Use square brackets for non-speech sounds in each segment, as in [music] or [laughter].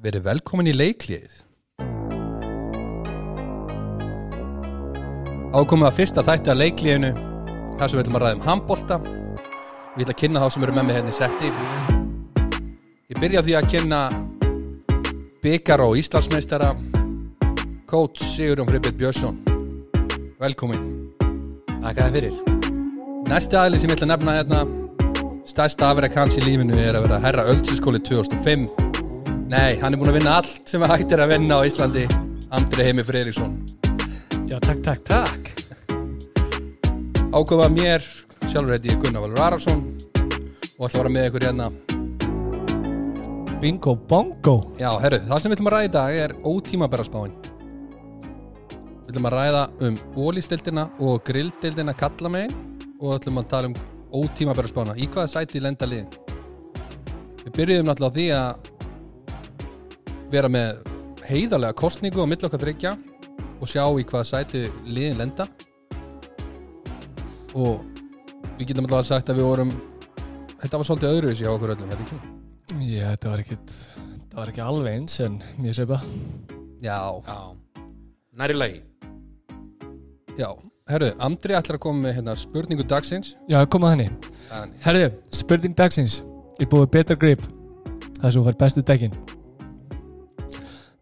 Verið velkomin í leiklið Ákomið að fyrsta þætti að leikliðinu þar sem við ætlum að ræða um handbolta. Við ætlum að kynna þá sem eru með mig hérna í setti. Ég byrja því að kynna byggar og Íslandsmeistara Coach Sigurjón Fribbjörn Björnsson. Velkomin. Þakka þið fyrir. Næsti aðli sem ég ætla að nefna hérna Stærsta afrek hans í lífinu er að vera herra Öldsiskóli 2005 Nei, hann er búin að vinna allt sem hægt er að vinna á Íslandi. Andri Heimi Freyriksson Já, takk, takk, takk. Ákveða mér, sjálfur heiti Gunnar Valur Ararsson Og ætla að vera með ykkur hérna. Bingo bongo. Já, herru, það sem við ætlum að ræða í dag er ótímabæra spáin Við ætlum að ræða um ólístildina og grilldildina kalla megin Og ætlum að tala um ótímabæra spána Í hvaða sæti lenda liðin? Við byrjuðum náttúrulega á því að vera með heiðarlega kostningu á milli okkar þryggja og sjá í hvaða sæti liðin lenda. Og við getum alltaf sagt að við vorum þetta var svolítið öðruvísi á okkur öllum, þetta ekki? Já, þetta var ekkit Það var ekki alveg eins en mér seipa Já, Já, næri lagi. Já, herru, Andri ætlar að koma með hérna, spurningu dagsins. Já, komað henni. Þannig. Herðu, spurning dagsins. Ég búið betra grip. Það sem fær bestu dekkin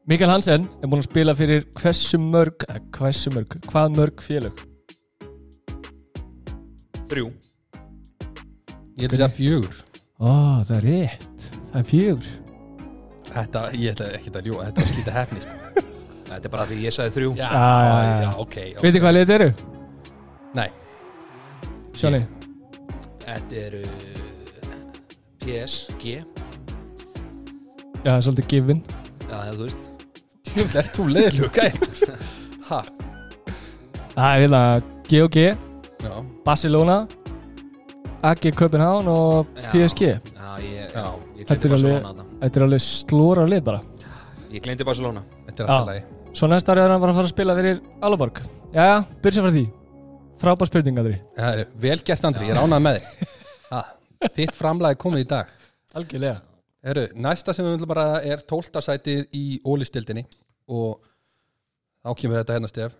Mikael Hansen er búin að spila fyrir hversu mörg, eh, hversu mörg, hvað mörg félög? Þrjú. Ég ætla að segja fjögur. Ó, það er rétt. Það er fjögur. Þetta, ég ætla ekki að ljúa, þetta var skýta hefni sko. [laughs] Þetta er bara því ég sagði þrjú. Já, Já, já, já. ok, ok. Veitir hvað liðið eru? Nei, Sjóni? Þetta eru PSG Já, það er svolítið gifin Já, þú veist tjóðlega er þú leiðilegu gæm Ha, Það er hérna G&G, já, Barcelona AG Köpenhavn og Já. PSG Já, ég, Já. ég Þetta gleymdi er alveg- Barcelona þarna. Þetta er alveg slóra lið bara. Ég gleymdi Barcelona. Þetta er Já. alltaf lagi. Svo næsta árið er hann bara að fara að spila fyrir Alaborg Jæja, byrja frá því. Frábær spurning, Andri. Það er vel gert Andri, ég er ánað með þig. Ha, Þitt framlagi komið í dag. Algjörlega Heru, næsta sem við viljum bara er tólta sætið í ólistildinni og kemur þetta hérna stef.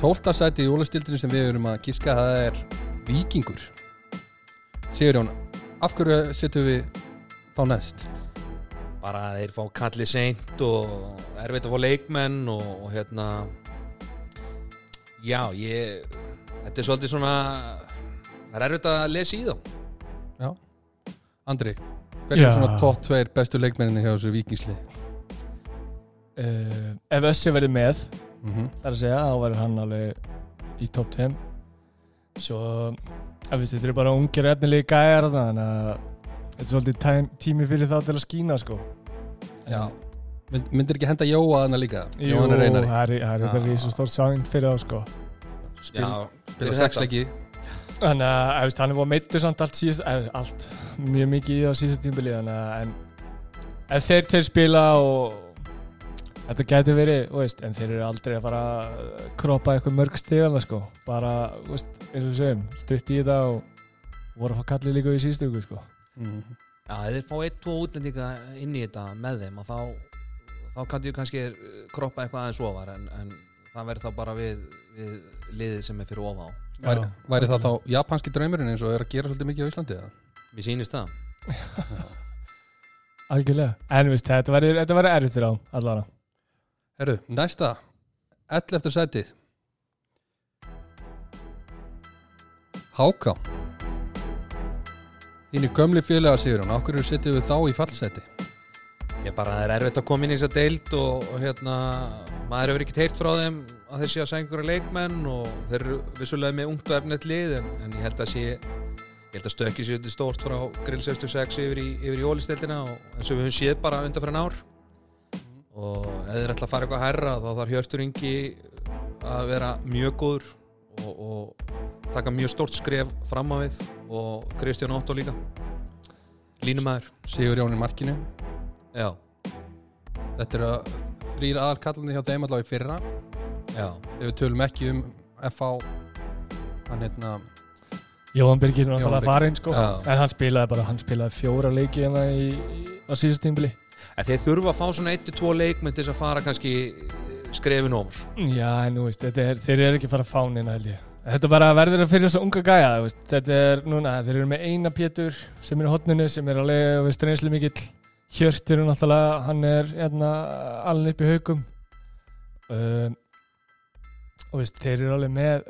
Tólta sætið í ólistildinni sem við erum að gíska það er vikingur Sigurjón, af hverju setjum við þá næst? Bara að þeir fá kalli seint og erfitt að fá leikmenn og, og hérna Já, ég Þetta er svolítið svona Það er erfitt að lesa í þá Andri hver er svona tótt tveir bestu leikmenninni hjá þessu vikingslið? uh, Ef Össi verður með Mm -hmm. Það er að segja, þá verður hann alveg í top 10 Svo Ef við þetta eru bara ungir og efnilegi gæjar Þannig að Þetta er svolítið tími fyrir þá til að skína sko Já, Mynd, myndir ekki henda Jóa hana líka? Jú, Jóhann er reynari það er, það er rísa stórt sáinn fyrir þá sko Spil, Já, spila fyrir sex þetta. leiki Þannig að ef, veist, hann er búin að meittu samt allt síðast ef, allt, mjög mikið í það síðast tímbili þannig að en ef þeir til spila og þetta getur verið, veist, en þeir eru aldrei að fara að kroppa eitthvað mörg stigana sko, bara, veist, eins og við segjum stutt í þetta og voru að fá kallið líka í síðustu ykkur sko mm. Já, ef þeir fá eitt, tvo útlendinga inn í þetta með þeim og þá, þá kanntu ég kannski eh, kroppa eitthvað aðeins ofar en, en það verður þá bara við, við liðið sem er fyrir ofa á. Væri, Já, væri það þá japanski draumurinn eins og er að gera svolítið mikið á Íslandi? eða? Mér sýnist það. [laughs] Algjörlega, en veist, þetta verður, erfitt fyrir á allara Herru, næsta 11. sætið Háká Þínu gömli félagar sigur hann Okkur eru setið við þá í fallseti Ég bara, það er erfitt að koma inn í þessa deild og, og hérna, maður hefur ekki teirt frá þeim að þeir sé að segja einhverja leikmenn og þeir eru vissulega með ungt og efnett lið en, en ég held að sé ég held að stökki sér þetta stórt frá grill 66 yfir í, í ólisteildina og eins og við höfum séð bara undan fyrir ár. Og ef þeir ætla að fara eitthvað hærra þá þarf Hjörtur Ingi að vera mjög góður og, og taka mjög stórt skref fram á við og Kristján Otto líka. Línumæður. Sigur Jón í markinu já, Þetta eru þrýr aðalkallandi hjá þeim allavega í fyrra. Já, Þegar við tölum ekki um FH Hann hérna Jóhann Birgir er Jóhann náttúrulega Birgir. farinn sko. Já. en hann spilaði bara, hann spilaði fjóra leiki hérna í, í, á síðust tímbili En þeir þurfa að fá svona 1-2 leikmenn til þess að fara kannski skrefin ofur Já, en nú veist, þetta er, þeir eru ekki að fara að fánina held ég. Þetta bara verður að fyrir þess að unga gæja þú veist. Þetta er núna, þeir eru með eina Pétur sem er í hotninu, sem er alveg þú veist, reynslu mikill Hjörtur er náttúrulega, hann er hérna, alveg upp í haugum. Um, og veist, þeir eru alveg með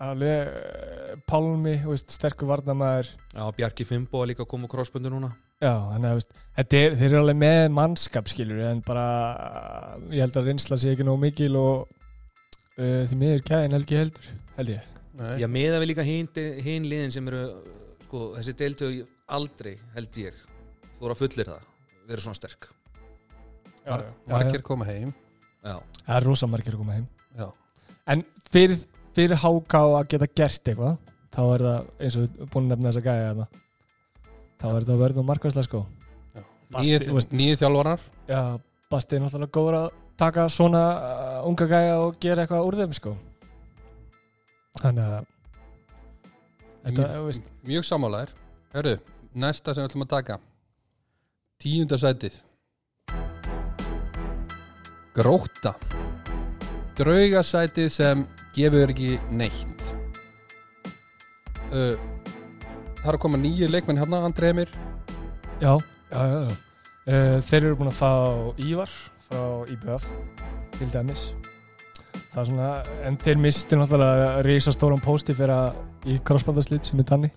alveg eh, Pálmi, þú veist, sterkur varnamæður Já, Bjarki Fimbo er líka að koma á crossbundu núna. Já, þannig að veist, þetta er, þeir eru alveg með mannskap skilur en bara ég held að reynsla sé ekki nóg mikil og uh, því miður gæðin held ég heldur held ég. Nei. Já, meða við líka hinn hin liðin sem eru sko, þessi deiltöðu aldrei held ég þú voru að fullir það verið svona sterk. Mar margir koma heim. Já, Það er rosa margir koma heim. Já. En fyrir, fyrir HK að geta gert eitthvað þá er það eins og við búin að nefna þessa gæja þarna þá er þetta að verða markværslega sko. Nýju, Já, Basti er náttúrulega góður að taka svona uh, unga gæja og gera eitthvað úr þeim sko. Þannig að Þetta, mjög sammálaðir. Hörru, næsta sem við ætlum að taka tíunda sætið. Gróta Draugasætið sem gefur ekki neitt. Uh, Það er að koma nýju leikmenn hérna, Andri Emir. Já, já, já, já. Uh, Þeir eru búin að fá Ívar frá IBF til dæmis. Það er svona, en þeir mistu náttúrulega reysa stóran pósti fyrir að í crossbandarslit sem er tanni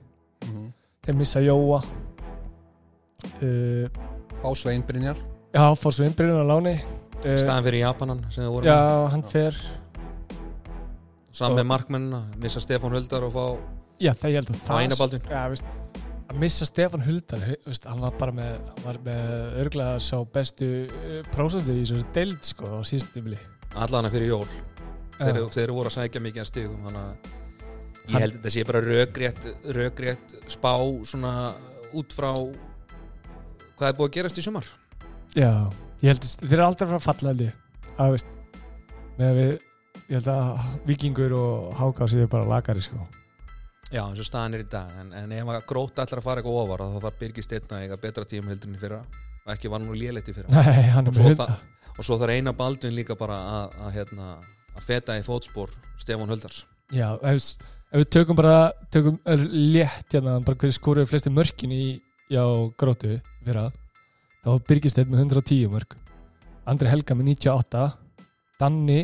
þeir missa Jóa. Uh, Fá Sveinbrynjar Já, svo innbyrjun á láni. Uh, staðan fyrir Japanan sem þið voru Já, með. hann fer. Saman með markmennina, missa Stefán Huldar og fá Já, það ég held að Fá það eina Baldvin. Já, veist, að missa Stefan Huldar hann var bara með hann var með örglega sá bestu uh, prósentu í þessu deild sko á síðustu tímili allana fyrir jól. Þeir, þeir voru að sækja mikið að stigum þannig að ég held að þetta sé bara rökrétt, rökrétt spá svona út frá hvað er búið að gerast í sumar? Já, ég held að þeir eru aldrei að fara að veist með við, ég held að vikingur og háká séu bara lagari sko. Já, eins og staðan er í dag. En, en ef að gróta að fara eitthvað ofar þá þarf Birgir Steinn að eiga betra tíum heldur en í fyrra. Og ekki var nú lélegt í fyrra. [laughs] Nei, hann Og svo það- og svo þarf eina baldvin líka bara að, að, hérna, að feta í fótspor Stefán Huldars Já, ef, ef við tökum bara tökum létt hérna bara hverju skoruðu flestu mörkin í já, grótu fyrra þá var Birgisteinn með 110 mörk. Andri Helga með 98 Danni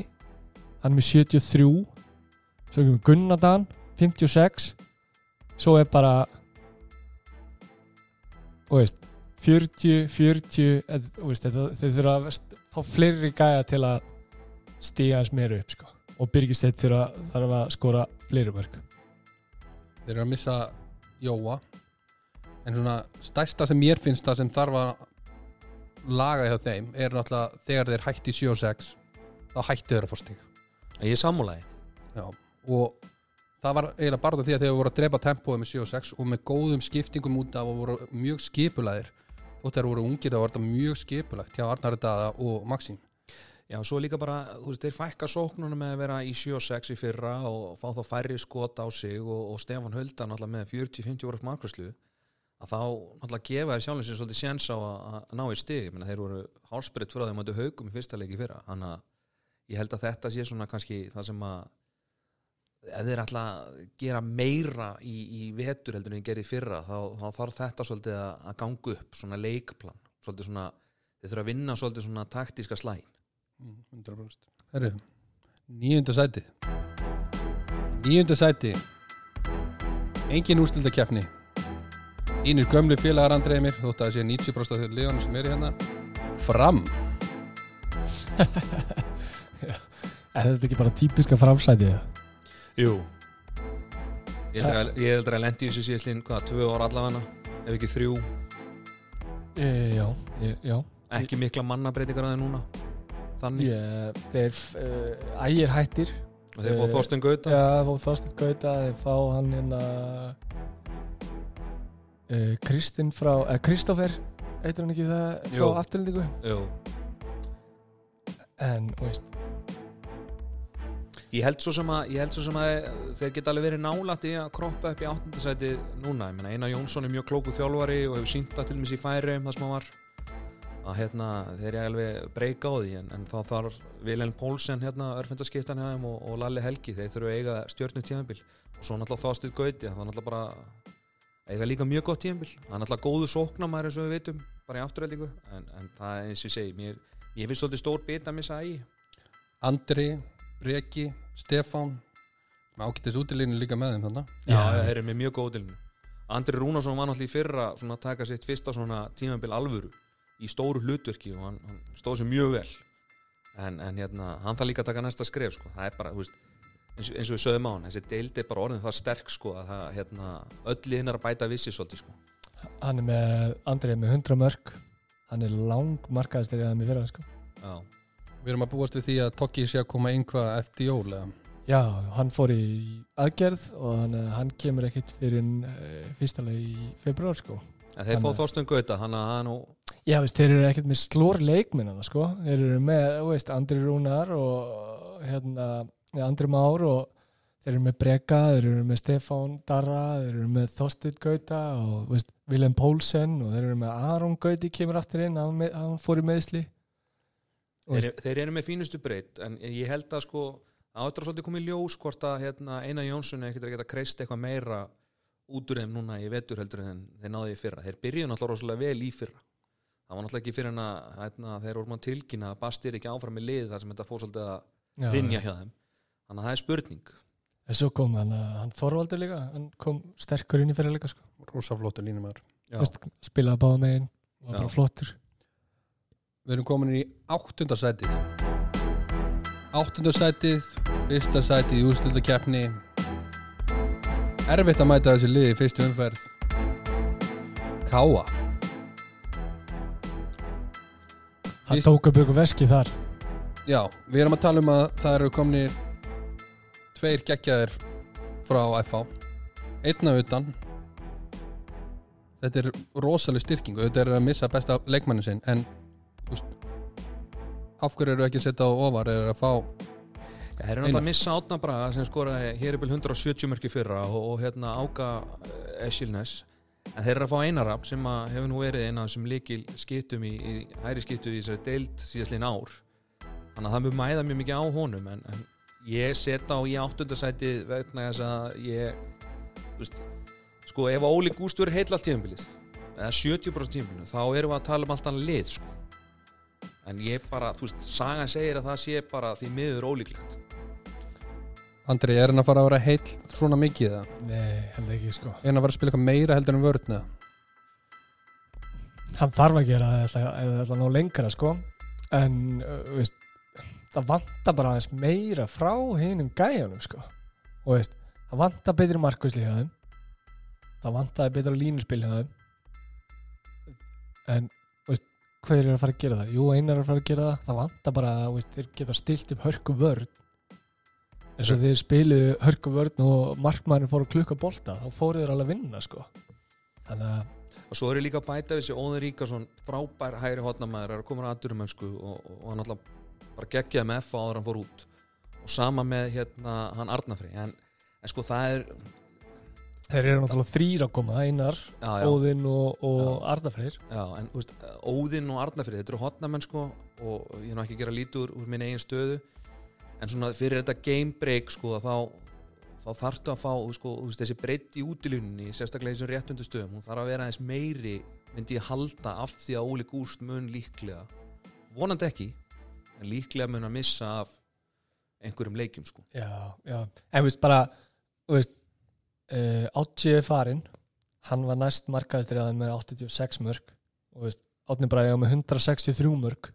hann með 73 svo kemur Gunnadan 56 svo er bara og veist 40, 40 eð, veist, þetta, þeir þurfa að fá fleiri gæja til að stíga eins meira upp sko. og Birgisteinn þurfa að skora fleiri mörk. Þeir eru að missa Jóa En svona stærsta sem mér finnst það sem þarf að laga hjá þeim er náttúrulega þegar þeir hætti 7 og 6 þá hættu þeir að fá stig. Ég er sammúlægi Já. og það var eiginlega bara því að þeir voru að drepa tempóið með 7 og 6 og með góðum skiptingum út af og voru mjög skipulæðir og þeir voru ungir var þetta mjög skipulægt hjá Arnari Daða og Maxim. Já, svo líka bara, þú veist, þeir fækka sóknunum með að vera í 7 og 6 í fyrra og fá þá færri skot á sig og, og Stefán Hulda náttúrulega með 40-50 voru markværslu að þá náttúrulega gefa þeir sjálfins svolítið séns á að, ná í stig. Ég meina, þeir voru hálsbyrðið fyrir að þeim mætu haugum í fyrsta leik í fyrra. Þannig að ég held að þetta sé svona kannski það sem að ef þeir að gera meira í, í vetur heldur en þeir gerði fyrra þá, þá þarf þetta svolítið að, að ganga upp svona leikplan. Svolítið svona, þeir þurfa að vinna svolítið svona taktíska slægin. 100% Herru, nýjunda sæti nýjunda sæti engin úrstilda Þínir gömlu félagar Andrei mér þótt að það sé 90% af liðanum sem eru hérna. Fram. [laughs] Er þetta ekki bara típiska framsæti? Jú. Ég held að, ég að lendi í þessu síðastlín hvað, tvö ára allavega ef ekki þrjú, E, já, e, já. Ekki mikla mannabreitingar að þeir núna. Þannig, Ég, Þeir uh, ægir hættir. Og þeir fóð eh, Þorsten Gauta. Já, fá Þorsteinn Gauta þeir fá hann hérna uh, Kristinn frá uh, Kristoffer, heitir hann ekki það frá afturlendingu en, þú veist. Ég held svo sem að, svo sem að þeir geta alveg verið nálætt í að kroppa upp í áttundasæti núna. Ég meina, Einar Jónsson er mjög klóku þjálfari og hefur sínt það til dæmis í færi um það sem hann var. Að hérna, þeir eru alveg breyka á því en, en þá þarf Vilhelm Pólsen hérna, örfendaskiptan hjá þeim og, og Lalli Helgi þeir þurfu að eiga stjórnum tíðanbíl og svo náttúrulega Þástuð Gauti það er náttúrulega bara eiga líka mjög gott tíðanbíl það er náttúrulega góðu sóknamæri eins og við veitum bara í afturræðingu en, en það er eins og ég segi mér, ég finnst svolítið stór bit að missa í Andri, Breki, Stefán. Ágættis útilínu líka með þeim þannig Já, þeir eru með mjög góð útilínu Andri Rúnarsson var náttúrulega í fyrra svona, að taka sitt fyrsta svona tímanbíl alvöru í stóru hlutverki og hann, hann stóð sér mjög vel. En, en hérna, hann þarf líka að taka næsta skref sko. það er bara, þú veist eins, eins og við sögum á hann, þessi deildi er bara orðin það sterk sko, að það, hérna, öll hinn er að bæta vissi svolítið sko. Hann er með, Andrið með 100 mörg hann er lang markaðistir eða með fyrra sko. Já, Við erum að búast við því að Tokki sé að koma einhvað eftir jól eða? Já, hann fór í aðgerð og hann, hann kemur ekkert fyrir uh, fyrstalega í februar sko. en þeir er- Þorsten Gauta hann að hann og Já, veist, þeir eru ekkert með slór leikminnana sko. þeir eru með, veist, Andri Rúnar og hérna, ja, Andri Már og þeir eru með Breka þeir eru með Stefán Darra þeir eru með Þorsteinn Gauta og veist, Willem Poulsen og þeir eru með Aron Gauti kemur aftur inn, hann, hann fór í meðsli þeir, þeir eru með fínustu breytt en ég held að sko áttur að svolítið komið ljós hvort að hérna, Einar Jónsson ekkert að geta kreist eitthvað meira út úr þeim núna í vetur heldur en þeir náðu í fyrra. Þeir byrjuðu náttúrulega rosalega vel í fyrra. Það var náttúrulega ekki fyrir en að hérna, þeir voru mann tilkynna að Basti er ekki áfram í lið þar sem þetta fór svolítið að rinja hjá þeim þannig að það er spurning. En svo kom hann, hann Þorvaldur líka hann kom sterkur inn í fyrir líka sko. Já, Veist, spilaði báða megin var bara flottur. Við erum komin í áttundasætið Áttundasætið Fyrsta sætið í úrstilda keppni Erfitt að mæta þessi liði í fyrstu umferð. Káa hann Víst- tók upp ykkur veski þar. Já, við erum að tala um að það eru komnir tveir geggjaðir frá FH Einna utan. Þetta er rosaleg styrking. Og þetta er að missa besta leikmannin sinn en úst, af hverju eru ekki að setja á ofar er að fá þeir eru náttúrulega að missa Átna Braga sem skoraði hér er bil 170 mörki fyrra og, og hérna Áka Esilnes en þeir eru að fá Einarab sem að hefur nú verið eina þessum líkil skiptum í, í hæri skiptu í þessari deild síðastliðin ár. Þannig að það mjög mæða mjög mikið á honum en, en ég set á í áttundasæti vegna þess að ég veist, sko ef Óli Gúst verður heill allt tíðanbilið eða 70% tíðanbilið þá erum við að tala um allt annað lið sko en ég bara, þú veist, sagan segir að það sé bara því miður ólíklegt Andri, er hann að fara að vera heill svona mikið eða? nei, held ekki sko Er hann að fara að spila eitthvað meira heldur en vörn eða? hann þarf að gera það eða það að ná lengra sko en uh, veist, það vantar bara aðeins meira frá hinum gæjanum sko. Og veist, það vantar betri markvæsli hjá þeim. Það vantar betra línuspil hjá þeim. En veist, hver er að fara að gera það? Jú, einar er að fara að gera það. Það vantar bara, veist, þeir geta stilt upp hörku vörn. Eins og þeir spiluðu hörku vörn og markmærin fóru klukka bolta þá fóru þeir alveg að vinna sko. Þannig að og svo er ég líka bæta við sér Óður Ríkarsson frábær hægri hotnamaður er að koma að aðdurumönsku og, og, og hann alltaf bara geggjaði með F áður hann fór út og sama með hérna hann Arnafri en, en sko það er Þeir eru náttúrulega þrýr að koma, Einar, já, já, Óðinn og, og. Arnafreyr. já, en veist, Óðinn og Arnafri þetta eru hotnamenn sko og ég er nú ekki að gera lítið úr, minn eigin stöðu en svona fyrir þetta game break sko þá, þá þarftu að fá sko, veist, þessi breytt í útilunni sérstaklega í þessum réttundu stöðum hún þarf að vera aðeins meiri myndi ég halda af því að Óli Gúst mun líklega vonandi ekki en líklega mun að missa af einhverjum leikjum sko Já, já. En veist bara, veist, uh, Átsi er farinn, hann var næst markaðistir að hann með 86 mörg og veist, Átni Bræði á með 163 mörg.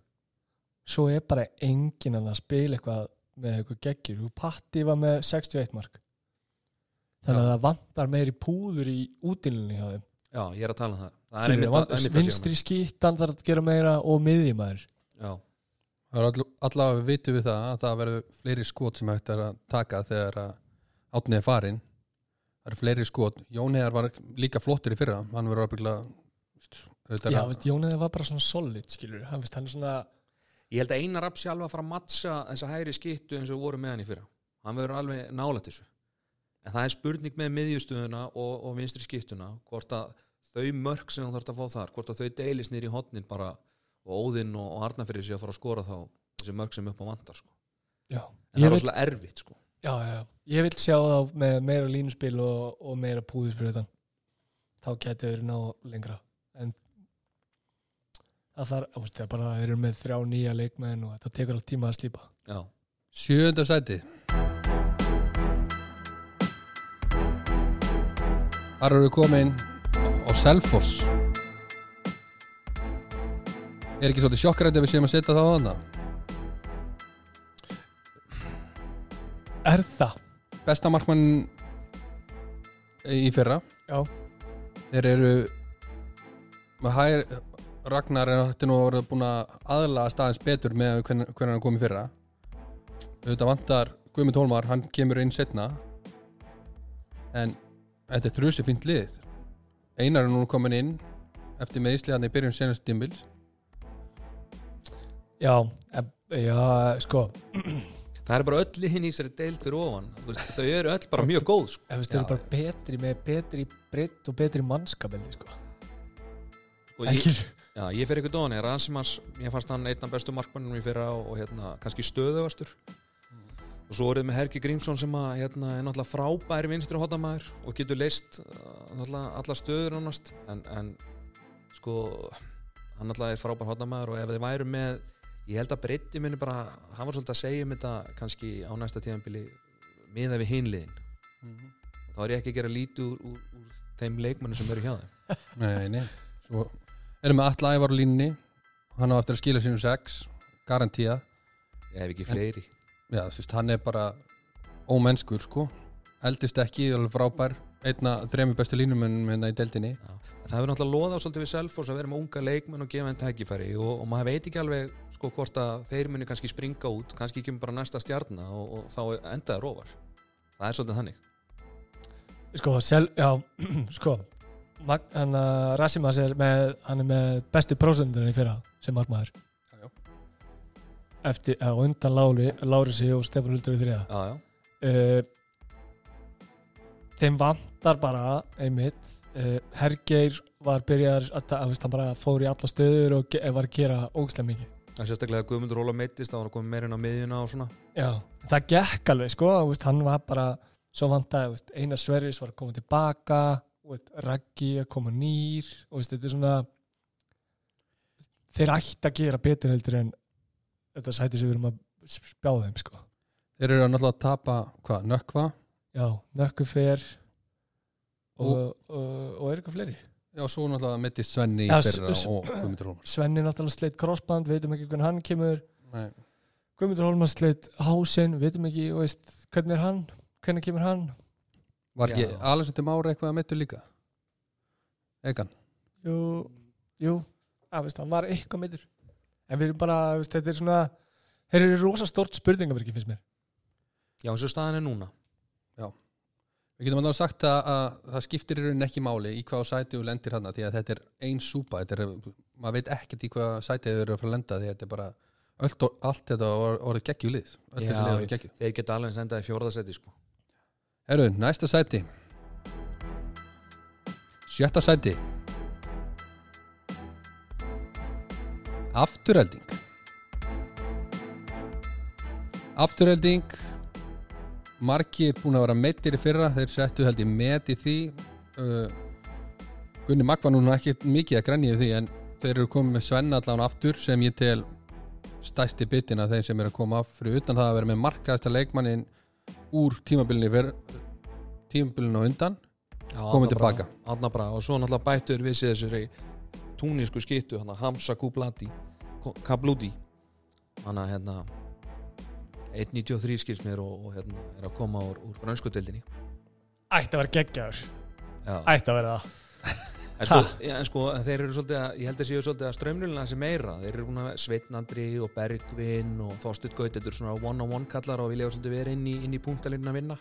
Svo er bara enginn að spila eitthvað með eitthvað geggjur. Og Patti var með 61 mörg. Þannig að það vantar meiri púður í útilunni hjá þeim. já, ég er að tala um það það Skilur, einmitt, einmitt að vinstri skýttan þarf að gera meira og miðjumæður. já, all, allavega vitum við það að það verður fleiri skot sem hægt er að taka þegar að átnið er farin það eru fleiri skot. Jón Heiðar var líka flottur í fyrra. Hann verður að byggla Já, veist, Jónið var bara svona solid, skilur. Hann, veist, hann er svona, ég held að Einar Rapp sé alveg að fara að mattsa þessa hægri skittu eins og við vorum með hann í fyrra. Hann verður alveg nálægt þessu. En það er spurning með miðjustuðuna og, og vinstri skiptuna hvort að þau mörg sem hann þarf að fá þar hvort að þau deilis nýri í hotnin bara og Óðinn og, Arnafyrir sé að fara að skora þá þessi mörg sem upp á vandar sko. En það er rosalega erfitt sko. já, já, ég vil sjá þá með meira línuspil og, og meira púðis fyrir þann þá geti verið ná lengra. En það þarf, þú veist, það er bara þeir eru með þrjá nýja leikmenn og þetta tekur allt tíma að slípa. Já, Sjöunda sæti. Þar eru við komin á Selfoss Er ekki svolítið sjokkarætti að við séum að setja það á þarna? Er það? Besta markmann í fyrra. Já, Þeir eru með hæg Ragnar er þetta nú voru búin að aðlaga staðins betur með hvernig, hvernig hann kom í fyrra. Auðvitað vantar Guðmund Hólmar, hann kemur inn setna en þetta er þrjusi fínt lið. Einar er nú komin inn eftir meðisliðan í byrjun senast dimbils já, já, sko. Það er bara öll hinn í sér deild fyrir ofan. Þú veist, þau eru öll bara mjög góð sko. ef við styrir bara betri með betri breytt og betri mannskapeldi sko. og ég, já, ég fer ykkur dóni, Ransimans ég fannst hann einn af bestu markmannum í fyrra og, og hérna, kannski stöðuvastur og svo eruð með Helgi Grímsson sem að, hérna, er náttúrulega frábæri vinstri hóttamæður og getur leist uh, alla stöður ánast en, en sko hann náttúrulega er frábær hóttamæður og ef þið væru með ég held að breytti minni bara hann var svolítið að segja um þetta kannski á næsta tíðanbili miða við hinliðin þá er ég ekki að gera lítið úr, úr, úr þeim leikmannu sem eru hjá þeim. Nei, nei. Svo erum við Alla Ævar á línni hann á eftir að skila sínum sex garantíða ég hef ekki En- fleiri Já, þú veist, hann er bara ómennskur, sko. Eldist ekki, alveg frábær einna þremi bestu línumennum hérna í deildinni Já. Það hefur náttúrulega loðað svolítið við Selfoss að vera með unga leikmenn og gefa henn tækifæri og, og maður veit ekki alveg sko hvort að þeir muni kannski springa út kannski ekki bara næsta stjarna og, og þá endaði róvar það er svolítið þannig sko, sel, já, [clears throat] sko Mag, hann að Rasimas er með hann er með bestu prósendurinn í fyrra sem já. eftir, á undan Lári, Lárisi og Stefán Uldur í þriða já, já. uh, þeim vantar bara einmitt uh, Hergeir var byrjar að, að, að, hann bara fór í alla stöður og ge, var að gera ógislega mikið. Það er sérstaklega að Guðmundur Róla meittist þá var hann komið meirinn á miðjuna og svona. Já, það gekk alveg sko veist, hann var bara svo vantaði veist, Einar Sverris var að koma tilbaka veist, Raggi að koma nýr og veist, þetta er svona þeir ætti að gera betur heldur en þetta sæti sem við erum að spjá þeim sko. Þeir eru náttúrulega að tapa, hvað, nökkva Já, nökku fer og, og, og, er eitthvað fleiri? Já, svo náttúrulega mitt í Svenni s- og Guðmundur Hólmar. Svenni náttúrulega sleitt crossband, veitum ekki hvernig hann kemur. Nei. Guðmundur Hólmar sleitt hásinn, veitum ekki veist, hvernig er hann, hvernig kemur hann? Var ekki. Alexander Mára eitthvað að mittu líka? Egan? Jú, jú. Að, veist, hann var eitthvað meður en við erum bara, veist, þetta er svona þeir eru rosa stort spurningaverki finnst mér. Já, eins og staðan er núna Við getum alveg sagt að, að það skiptir í rauninni ekki máli í hvaða sæti þú lendir hana því að þetta er ein súpa er, maður veit ekkert í hvaða sæti þau eru að fara að lenda því að þetta er bara allt, allt þetta or- orðið geggjulið öll Þeir geta alveg sendað í fjórðasetti sko. Herru, næsta sæti. Sjötta sæti. Afturhelding Afturhelding Margir búin að vera meittir í fyrra Þeir settu held ég met í því. Uh, Gunni Magg var núna ekki mikið að grænja því En þeir eru komið með Svenna allan aftur Sem ég tel stæsti bitin af þeim sem er að koma af Fyrir utan. Það að vera með markaðasta leikmannin Úr tímabilinu fyrr Tímabilinu undan Komið tilbaka. Og svo náttúrulega bættur við sér þessari túnísku skittu Hamza Kublati Kabludi hann að hérna 1.93 skils mér og, og hérna, er að koma úr, úr franskutöldinni Ætti að vera geggjaður, ætti að vera það. [laughs] En sko, ja, en sko þeir eru svolítið að, ég held að séu svolítið að strömmlunina sem meira, þeir eru búin að Sveitn Andri og Bergvin og Þorstedt Gaut þetta eru svona one-on-one kallar og vilja svolítið vera inn í, í punktalinn að vinna.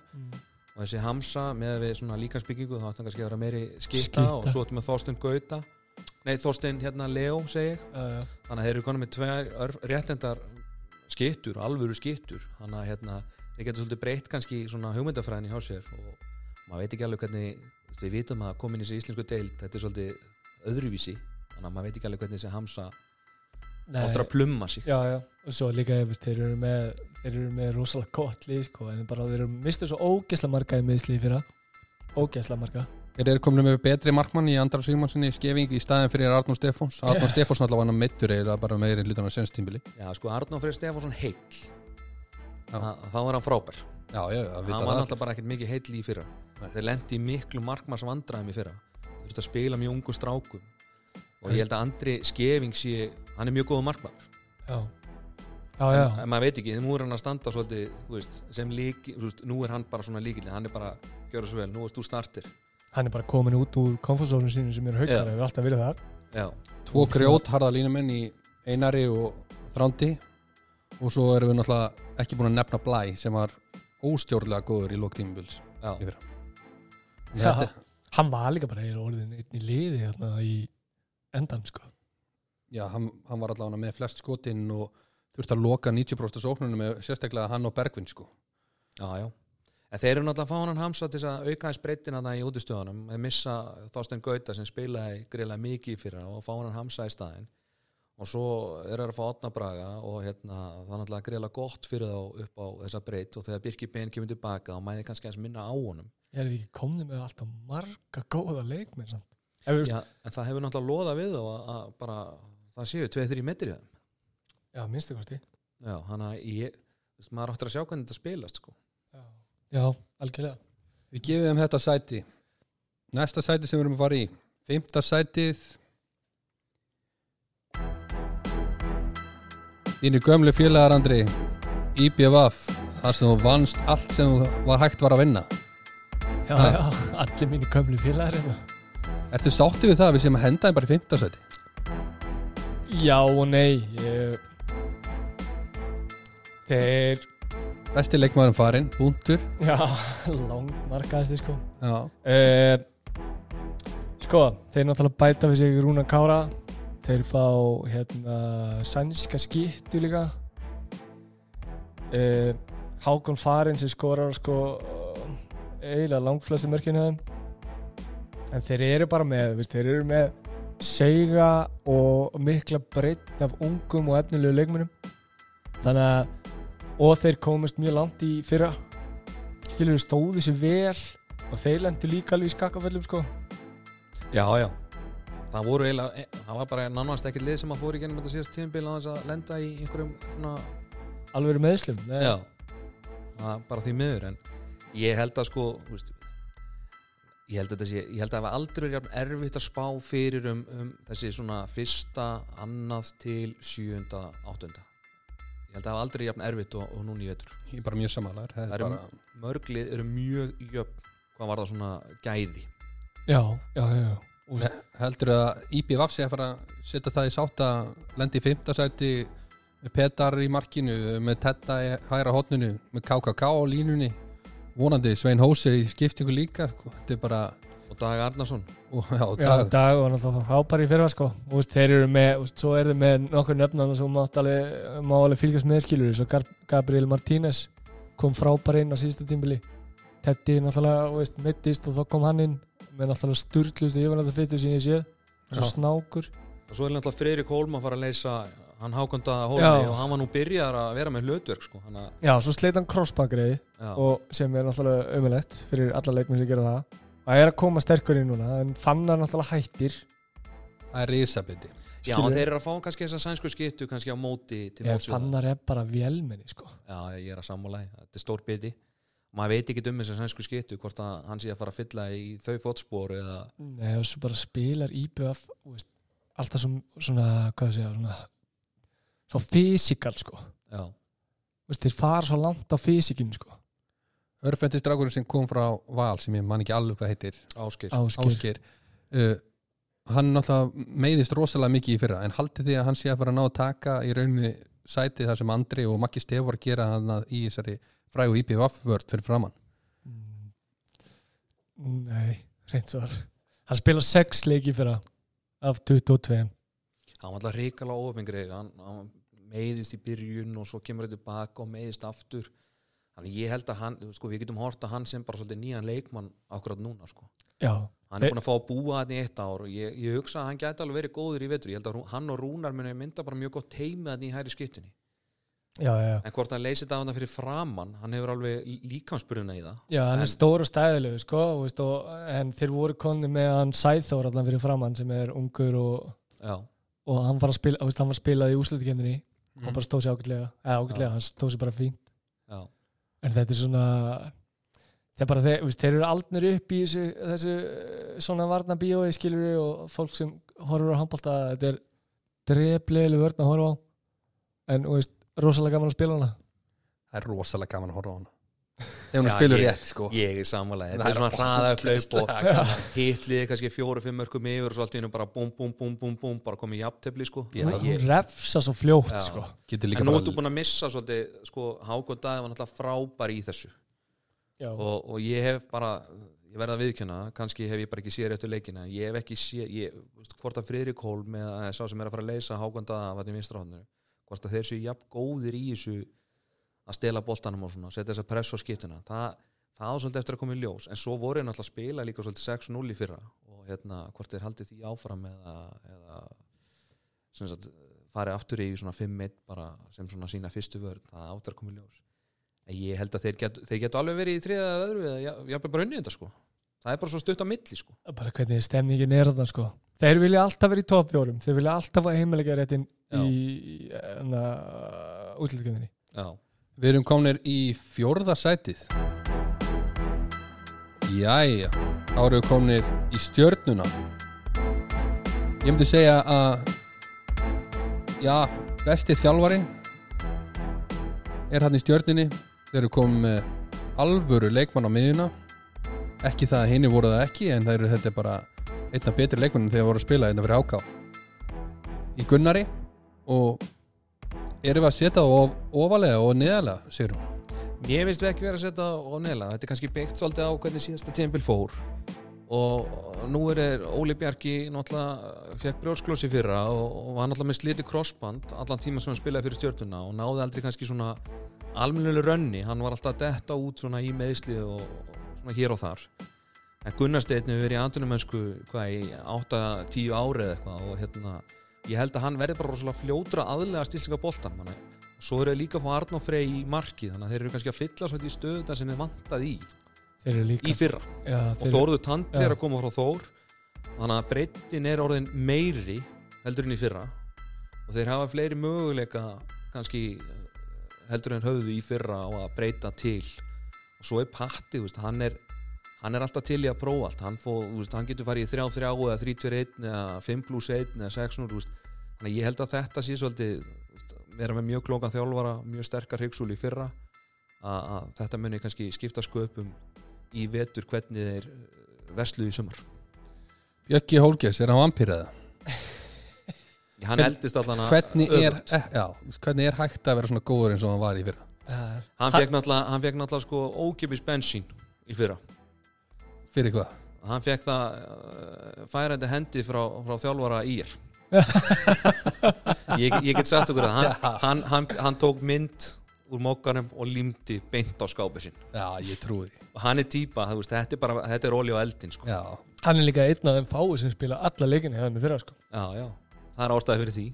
Og þessi Hamza með við svona líkansbyggingu þá ætti hann kannski að vera meiri skita, Skipta. og svo ættum við Þorstein Gauta. Nei Þorstein hérna Leo segi uh, þannig að þeir eru konum með tvær réttendar skittur, alvöru skittur. Þannig að hérna þeir getur svolítið breytt kannski svona hugmyndafræðin í hjá sér og maður veit ekki alveg hvernig veist, við vitum að komin í þessi íslensku deild þetta er svolítið öðruvísi. Þannig að maður veit ekki alveg hvernig þessi Hamsa áttur að plumma sig. Já, já, og svo líka ef þeir eru með þeir eru með rosalega gott lið sko, en bara þeir eru mistið svo ógesla marga í miðsli fyrra. Ógesla marga Er þeir komin með betri markmann í Andra Sigmannssoni í skefing í staðin fyrir Arnur Stefáns. Já. Stefáns náttúrulega var hann meittur eða bara meiri hlutan á sennstímbili Já, sko Arnór Freyr Stefánsson heill. Þá var hann frábær. Já, já, já, hann vita var náttúrulega bara ekkert mikið heill í fyrra. Nei. þeir lendi í miklu markmanns vandræðum í fyrra. Þeir þurftu að spila mjög ungu strákum. Og ég held að Andri Skeving sé hann er mjög góð markmann Já, já, já, en maður veit ekki, nú er hann að standa svolítið þú veist, sem líki, þú veist, nú er hann bara svona líkil hann er bara, gjöra svo vel, nú erst þú startir hann er bara komin út úr komfortzónum sínum sem eru haukar, hefur alltaf verið þar. Já, Tvo grjót harða línumenn í Einari og Þrándi. Og svo erum við náttúrulega ekki búin að nefna Blæ sem var óstjórnlega góður í lóktímubils já, í fyrra. [laughs] Já. Þetta, hann var líka bara orðin einn í liði hérna, í endan sko. Já, hann, hann var allavega með flest skotinn og þurfti að loka 90% sóknunum með sérstaklega hann og Bergvin sko. já, já en þeir eru náttúrulega að fá hann hamsa til að auka hans breytina það í útistöðunum að missa Þorstein Gauta sem spilaði greiðlega mikið í fyrra og fá hann hamsa í staðinn og svo eru að fá Otna Braga og hérna, það er náttúrulega greiðlega gott fyrir þá upp á þessa breyt og þegar Birki Ben kemur tilbaka og mæði kannski að minna á honum ég er ekki komnið með alltaf marga góða leikmenn samt. við Já, en það hefur náttúrulega loða við þá að, að bara, það séu 2-3 metri við já, minnstu kosti Já, hann að ég, maður áttur að sjá hvernig þetta spilast sko. Já, algjörlega. Við gefum þeim þetta sæti. Næsta sæti sem við erum að fara í. Fymta sætið. Þínu gömlu félagar Andri. IBVF þar sem þú vannst allt sem var hægt var að vinna. Já, Ha. já, allir mínu gömlu félagar hérna. Ertu sátti við það að við séum að henda þeim bara í fymta sæti? já og nei ég... þeir Besti leikmaðurinn farinn, búntur já, [laughs] lang markaðasti sko. Já, uh, sko, þeir náttúrulega bæta við sig Rúna Kára. Þeir fá hérna sænska skittu líka. Uh, Hákon Farin sem skorar sko eiginlega langflestu mörkinu en þeir eru bara með veist, þeir eru með seiga og mikla breytt af ungum og efnilegu leikmunum þannig að og þeir komist mjög langt í fyrra. Skilur við stóðu sér vel og þeir lendu líka alveg í skakkaföllum sko. Já, já. Það voru eiginlega, e, það var bara nánast ekkert lið sem að fóru í gennum þetta síðast tímabil á þess að lenda í einhverjum svona alveg meðslum. Já, bara því miður en ég held að sko veist, ég held að þetta sé ég held að það var aldrei jafn erfitt að spá fyrir um, um þessi svona fyrsta, annað til sjöunda, áttunda ég held að það var aldrei jafn erfitt og, og núna í vetur. Ég er bara mjög samanlegar Það eru mörglið eru mjög jöfn hvað var það svona gæði. Já, já, já, já. Og, Heldur að IBVF sé að fara að setja það í sátt að lendi í fymta sæti með Petar í markinu með Tetta í hægra hotninu með KKK á línunni. Vonandi Svein Hóser í skiptingu líka sko. þetta er bara og Dag Arnarsson. Og, já, já, dag, dag var náttúrulega frábær í fyrra sko. Og þeir eru með, og svo eru þeir með nokkur nöfnana sem má alveg fylgjast með skilur svo Gabriel Martínez kom frábær inn á síðustu tímbili. Teddy náttúrulega, þú veist, mittist og þá kom hann inn. Með náttúrulega sturglustu yfirlega fyrir sem ég séð, svo snákur. Og svo er náttúrulega Freyrik Hólm að fara að leysa hann hákonda Já. Hólmi og hann var nú byrjar að vera með hlutverk sko. hann að, já, svo sleit hann crossbackreiði já, og sem er náttúrulega ömulegt fyrir alla leikmenn sem gera það það er að koma sterkur inn núna en fannar náttúrulega hættir. Það er risabiti já skilur þeir eru að fá kannski þessa sænsku skittu kannski á móti til ég móts við það. fannar er bara vélmenni sko. Já ég er að sammála því. þetta er stór biti. Maður veit ekki um þessa sænsku skittu hvort að hann sé að fara að fylla í þau fótspor eða Nei, og svo bara spilar IBF þú veist, alltaf som, svona hvað það segja svona, svo fysikal sko. Já, Þú veist, þeir fara svo langt á fysikinu sko Örfendistrákurinn sem kom frá Val sem ég man ekki alveg hvað heitir áskir Áskir, Ásker uh, hann náttúrulega meiðist rosalega mikið í fyrra en haldið því að hann sé að fara að ná að taka í rauninni sætið þar sem Andri og Maggi Stef var að gera hann að í þessari frægu IPVF vörd fyrir framann Mm, Nei, reynd svo Hann spilar sex leiki fyrir af 22 hann var alltaf ríkala óöfingri hann, hann meiðist í byrjun og svo kemur þetta tilbaka og meiðist aftur þannig ég held að hann, sko, við getum hort að hann sem bara svolítið nýjan leikmann akkurat núna sko. Já, hann er búin að fá að búa þetta í eitt ár og ég, ég hugsa að hann gæti alveg verið góður í vetur. Ég held að hann og Rúnar muni mynda bara mjög gott teimi þetta í hæri skiptunni. Já, já, já. en hvort hann leysi þetta á hann fyrir framann hann hefur alveg líkamspurðina í það. Já, hann En- er stór og stæðilegu sko, veist, og, en þeir voru konni með hann Sæþór allan fyrir framann sem er ungur og, og hann var að spila, veist, hann var að spila í úslutikendinni Mhm. og bara stóð sér ágætlega. Eða ágætlega, hann stóð sér bara fínt. Já, en þetta er svona þeir, bara, þeir, þeir eru aldnir upp í þessu, þessu svona varna bíói skilur og fólk sem horfur á handbólta þetta er dreflegileg vörn að horfa á. En veist, rosalega gaman að spila hana. Það er rosalega gaman að horfa á hana Þegar hún spilur rétt sko. ég er samanlega þetta er svona hraða upp laup og [laughs] hitliði kannski fjóru-fimm mörgum yfir og svo allt í hennu bara búm, búm, búm, búm, búm bara komið jafntefli sko. Já, hún, refsa svo fljótt sko. En nú ertu búin að missa svolítið sko, Hákon Dæði var náttúrulega frábær í þessu. Já. og, og ég hef bara ég verða að viðkjöna, kannski hef ég bara ekki séð réttu leikina, ég hef ekki séð ég, hvort að Friðrik Hólm með sá sem er að fara að leysa Hákon Dæða vatni vinstrahóndinu hvort að þeir séu jafn góðir í þessu að stela boltanum og svona, setja þessa press á skiptuna það, það á svolítið eftir að koma í ljós. En svo voru ég náttúrulega að spila líka svolítið 6-0 í fyrra. Og hérna hvort þeir haldið því áfram eða, eða sem sagt, farið aftur í svona 5-1 bara sem svona sína fyrstu vörð það áttur að koma í ljós. En ég held að þeir getu, þeir getu alveg verið í þriða eða öðru eða já- jafnvel bara unnið þetta sko. Það er bara svo stutt á milli sko. Bara hvernig stemningin er þarna sko. þeir vilja alltaf vera í toppjórum þeir vilja alltaf Við erum komnir í fjórða sætið. Jæja við komnir í stjörnuna. Ég myndi segja að Já, besti þjálfarin er hann í stjörnunni. Þeir eru komið með alvöru leikmann á miðuna Ekki það að hinni voru það ekki En það eru þetta bara einna betri leikmann þegar voru að spila þetta fyrir áká Í Gunnari Og erum við að setja of, ofalega og neðalega, sérum Mér finnst ekki verið að setja á neðla þetta er kannski byggt svolítið á hvernig síðasta tímabil fór. Og nú er Óli Bjarki náttúrulega fekk brjósklósi fyrra og, var náttúrulega með sliti crossband allan tíma sem hann spilaði fyrir stjórnuna og náði aldrei kannski svona almennilega rönni, hann var alltaf detta út svona í meðsli og, svona hér og þar. En Gunnarsteinn hefur verið í andunumensku hvað í 8-10 ári eða eitthvað og hérna ég held að hann verði bara rosalega fljótra aðlega stilsinga manni svo eru þeir líka að fá Arnó Frey í marki þannig að þeir eru kannski að fylla svolítið í stöðuna sem er vantað í. Þeir í fyrra. Já, og þeir, Þórður Tandri er að koma frá Þór. Þannig að breytin er orðin meiri heldur en í fyrra. Og þeir hafa fleiri möguleika kannski eh, heldur en höfðu í fyrra á að breyta til. Og svo er Patti, hann er hann er alltaf til í að prófa allt hann, fó, þú veist, hann getur farið í 3-3 eða 3-2-1 eða 5 plus 1 eða 6-0 þú veist. þannig að ég held að þetta sé svolítið vera með mjög klókan þjálfara mjög sterkar hyggsúl í fyrra að, þetta muni kannski skipta sköpum í vetur hvernig þeir vesluðu í sumar Bjöggi Hólges, er hann vampýraða? [laughs] hann Hvern- eldist allan að Hvernig er, eh, já, hvernig er hægt að vera svona góður eins og hann var í fyrra? Já, hann fekk náttúrulega, hann fekk náttúrulega sko ókipis bensín í fyrra Fyrir hvað? hann fekk það uh, færandi hendi frá, frá þjálfara í er [laughs] ég, ég get sagt okkur að hann, hann, hann, hann tók mynd úr mókanum og límdi beint á skápi sinn. Já, ég trúi og hann er veist, þetta er bara þetta er olí á eldin sko. Já, hann er líka einn af þeim fáu sem spila alla leikinni hefðan með fyrra sko. já, já, það er ástæði fyrir því.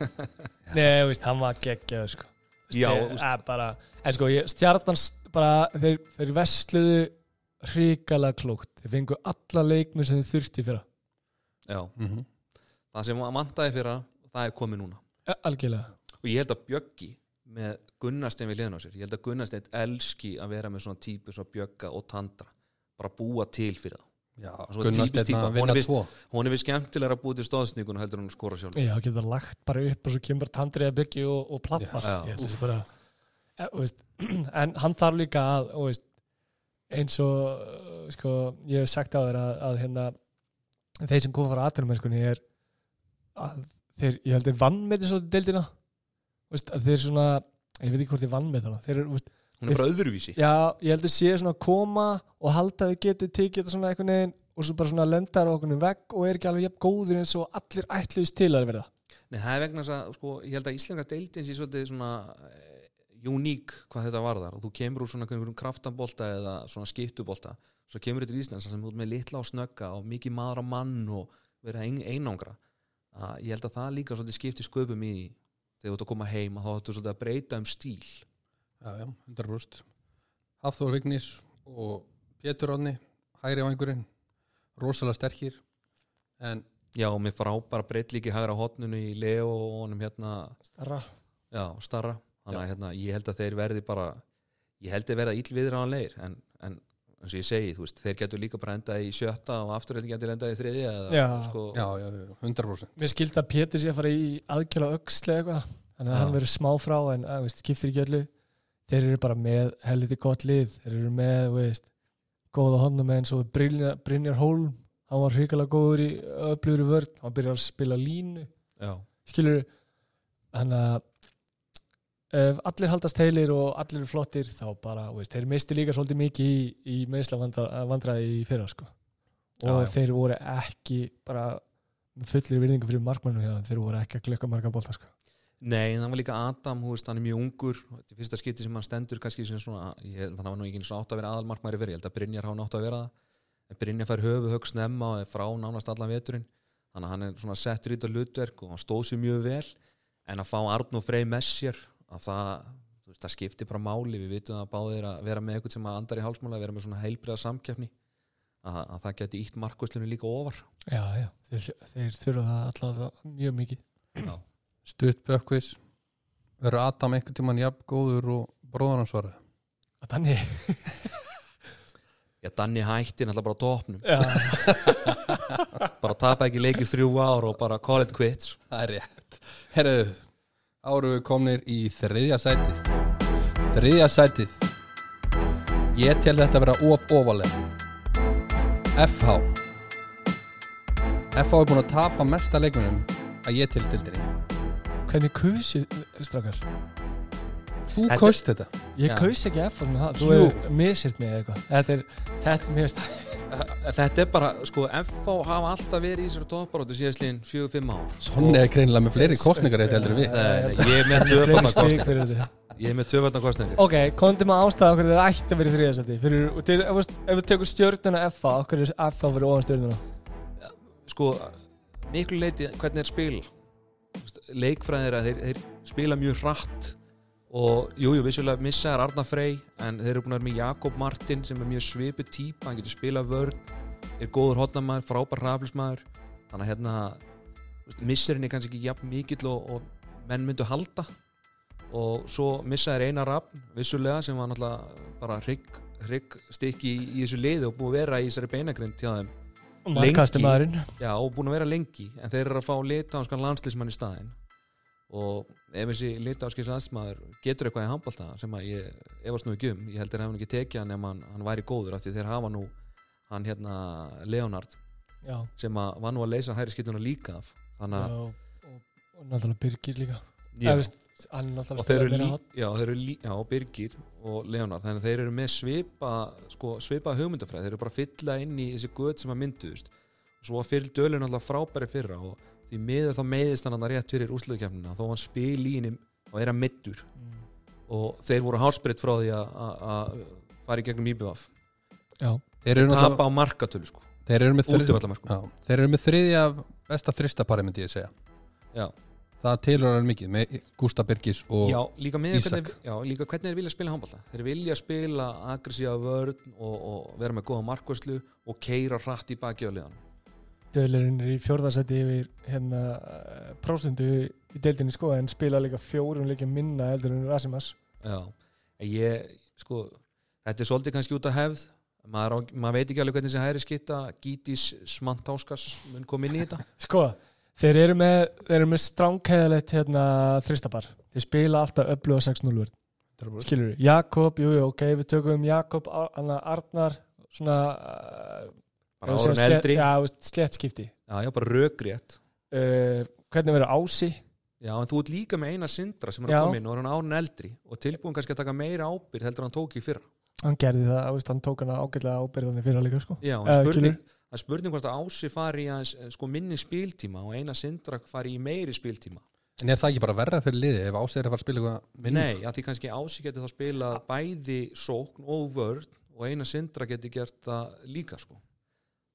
[laughs] Nei, veist, hann var geggjaður sko. Já, þeir- að bara, En sko, ég, stjarnan s- bara, þeir, þeir vestluðu hrikalega klókt. Þeir fengu alla leikmi sem þeir þurfti fyrra. Já, mm það sem vantaði fyrra það er komið núna. Ja, Algjörlega. Og ég held að Bjöggi með Gunnarstein við liðan á sér ég held að Gunnarstein elski að vera með svona típur svo Bjögga og Tandra. Bara búa til fyrir það Já, Svo Gunnar típist Steinn típa. að Hún vinna er tvo. hún er við skemmtilega að búa til stóðsningun heldur en að skora sjálf Já, getur lagt bara upp og svo kemur tandrið að byggja og, og plaffa [clears throat] En hann þarf líka að veist, eins og uh, sko, ég hef sagt á þér að, að hérna, þeir sem koma frá atvinnumennskunni er að þeir, ég held þeir vann með þessu deildina veist, að þeir svona ég veit ekki hvort þeir vann með þarna þeir eru, hún er bara öðruvísi. Já, ég held að sé svona að koma og halda að þau geti tekið þetta svona einhvern veginn og svo bara svona lendar okkur vegg og er ekki alveg jafn góður eins og allir ætluðist til að verða Nei, það er vegna þess að sko, ég held að íslenska deildin sé svolítið svona uník hvað þetta varðar. Og þú kemur úr svona einhverjum kraftanbolta eða svona skiptubolta svo kemur þetta í Íslands sem þú ert með litla og snögga og mikið maður á mann og vera ein, einangra. Að ég held að það líka svolítið skipti sköpum í þegar þú ert að koma heim að þá ættu svolítið að breyta um stíl. Já, já, 100% Hafþór Vignis og Pétur Onni hægri á einhverjum rosalega sterkir en já og með frábæra breytlíki hægra hotnunu í Leo og honum hérna. Starra. Já, starra þannig að hérna, ég held að þeir verði bara ég held að verða íllviðraðanleir en, en eins og ég segi, þú veist, þeir getur líka bara endað í sjötta og afturhaldin getur endað í þriðja eða, Já. sko, já, já, já, 100% Mér skildi að Pétur sé að fara í aðkjöla öxli eitthvað Þannig að Já. hann verður smá frá en að, veist, skiptir ekki öllu. Þeir eru bara með helviti gott lið Þeir eru með, veist, góða honum eins og Brynjar, Brynjar Hólm Hann var hrikalega góður í öflugur í vörn Hann byrjar að spila línu. Já, Skilur Þannig að ef allir haldast heilir og allir eru flottir þá bara, veist, þeir misti líka svolítið mikið í, í meðsla vandræði í fyrra sko. og Já, já. þeir voru ekki bara fullir virðingu fyrir markmannum þeim, þeir voru ekki að klukka marga bolta sko. Nei, en það var líka Adam, hú veist, hann er mjög ungur þetta er fyrsta skipti sem hann stendur kannski sem svona, ég held að hann var nú ekki eins og átt að vera aðalmarkmæri fyrir, ég held að Brynjar hafa nátt að vera það en Brynjar fær höfu högst snemma og er frá nánast allan veturinn þannig að hann er svona settur í þetta hlutverk og hann stóð sér mjög vel en að fá Arn og Frey með sér að það, veist, það skiptir bara máli. Við vitum það báðir að vera með eitthvað sem að andar í hálsmála, að vera með svona heilbriða samkeppni að, að það geti ítt markvæslunum líka ofar. Já, já, þeir, þeir þurfa það alltaf mjög mikið. Já, stutt bökkvis verður Adam einhvern tímann jafn góður og bróðan hans svarði að þannig Já, Danni hætti náttúrulega bara á topnum já, bara tapa ekki leikið þrjú ár og bara call it quits. Það er rétt. Herru, áru við komnir í þriðja sætið. Þriðja sætið. Ég tel þetta að vera of ofalega FH FH er búin að tapa mesta leikmunum að ég til dildinni hvernig kusið strákar? Þú kaust þetta. Ég Já. kaus ekki F svona það, þú er misirt mig eitthvað. Þetta er, þetta er mjög Þetta er bara, sko, FH hafa alltaf verið í þessari topparóttu síðastliðin fjögur, fimm ár. Sonni er greinilega með fleiri kostningar eitt heldur en við. Ég er með Fleiri tvöfaldna stig kostning fyrir þetta. Ég er með tvöfaldna kostning Ok, komdu maður ástæða okkur þeir ætti að vera í þriðasæti ef, við- tökum stjórnuna FA okkur er FA fyrir ofan stjórnuna Sko, miklu leiti hvernig þeir spila. Þú veist, Leikfræðir að þeir, þeir spila mjög hratt og jú, jú, vissulega missa er Arna Frey en þeir eru búin að vera með Jakob Martin sem er mjög svipu típa, hann getur spilað vörn er góður hotnamaður, frábær raflismæður þannig að hérna missirinn er kannski ekki jafn mikill og, og menn myndu halda. Og svo missa er eina rafn vissulega sem var náttúrulega bara hrygg, hrygg stykki í, í þessu liði og búið að vera í þessari beinagrind hjá þeim. Maðurinn Já, og búin að vera lengi en þeir eru að fá litánskan landslýsmann í staðinn. Og ef þessi litánskan landsmaður getur eitthvað í handbólta sem að ég efast nú ekki um ég heldur að hann ekki tekið hann ef hann, hann væri góður af því þeir hafa nú hann hérna Leonard Já, sem að var nú að leysa hæri skiptuna líka af þannig að og, og, og náttúrulega Birgir líka. Já, veist, og þeir eru lí, já, þeir eru lí, já, Birgir og Leonard þannig að þeir eru með svipa sko, svipa hugmyndafræð, þeir eru bara að fylla inn í þessi göt sem að og svo dölun alltaf frábæri fyrra og því miður þá meiðist hann hann rétt fyrir úrsluðkefnina þó hann spil í henni og er að middur Mm. og þeir voru hálsbreytt frá því að- að að fara í gegnum IBF Já, Þeir eru, tapa náttúrulega- á markatölu sko, þeir eru með þrið- útivallamarkum Já, þeir eru með þriðja besta þristapari myndi ég segja. Já. það tilur hann mikið með Gústa Birgis og já, Ísak. hvernig, já, líka hvernig þeir vilja spila handbólta þeir vilja spila aggressíva vörn og, og vera með góða markvæslu og keira hratt í baki Dölurinn er í fjórðasæti yfir hérna próstundu í deildinni sko en spila líka fjórum leikja minna eldur en Rasimas. Já, ég, sko, þetta er svolítið kannski út af hefð, maður, á, maður veit ekki alveg hvernig þessi hæri skitta, Gítis Smantáskas mun koma inn í þetta. [laughs] Sko, þeir eru með, þeir eru með stránkæðalegt hérna þristabar Þeir spila alltaf öfluga 6-0 vörn. Skilur við, Jakob, jú, jú, ok, við tökum Jakob, Ar- Anna Arnar svona uh, Bara árun segjum eldri, slett- Já, veist, slettskipti já, já, bara rökrétt. uh, Hvernig verður Ási? Já, en þú ert líka með eina sindra sem er Já. að koma inn og er hann árun eldri og tilbúin kannski að taka meira ábyrð heldur en hann tók í fyrra. Hann gerði það, veist, hann tók hana ágætlega ábyrðanir fyrir líka sko Já, Eh, spurning, skilur. það er spurning hvort að Ási fari í aðeins, eh, sko, minni spíltíma og eina sindra fari í meiri spíltíma. En er það ekki bara verra fyrir liði ef ásæður er að fara að spila eitthvað minna? Nei, að því kannski Ási geti þá spila bæði sókn og vörn og eina sindra geti gert það líka sko.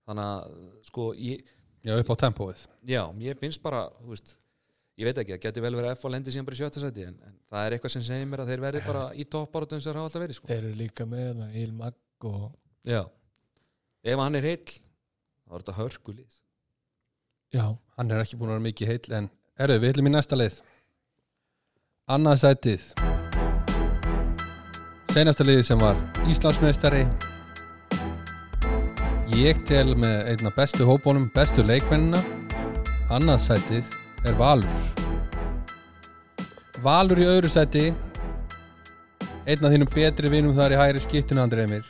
Þannig að sko ég, Já, upp á tempóið. Já, ég finnst bara þú veist, ég veit ekki, það geti vel verið að F og lendi síðan bara í sjötta seti en, en það er eitthvað sem segir mér að þeir verði bara í toppáratum sem þeir hafa alltaf verið sko. þeir eru líka með Il Mag og Já, ef hann er heill þá er þetta hörkulið já, Hann er ekki búin að vera mikið heill en erðu, við ætlum í næsta leið Annað sætið. Seinasta liði sem var Íslandsmeistari Ég tel með einna bestu hópunum, bestu leikmennina Annað sætið er Valur. Valur í öðru sæti Einn af þínum betri vinum þar í hægri skiptinu Andri Emir.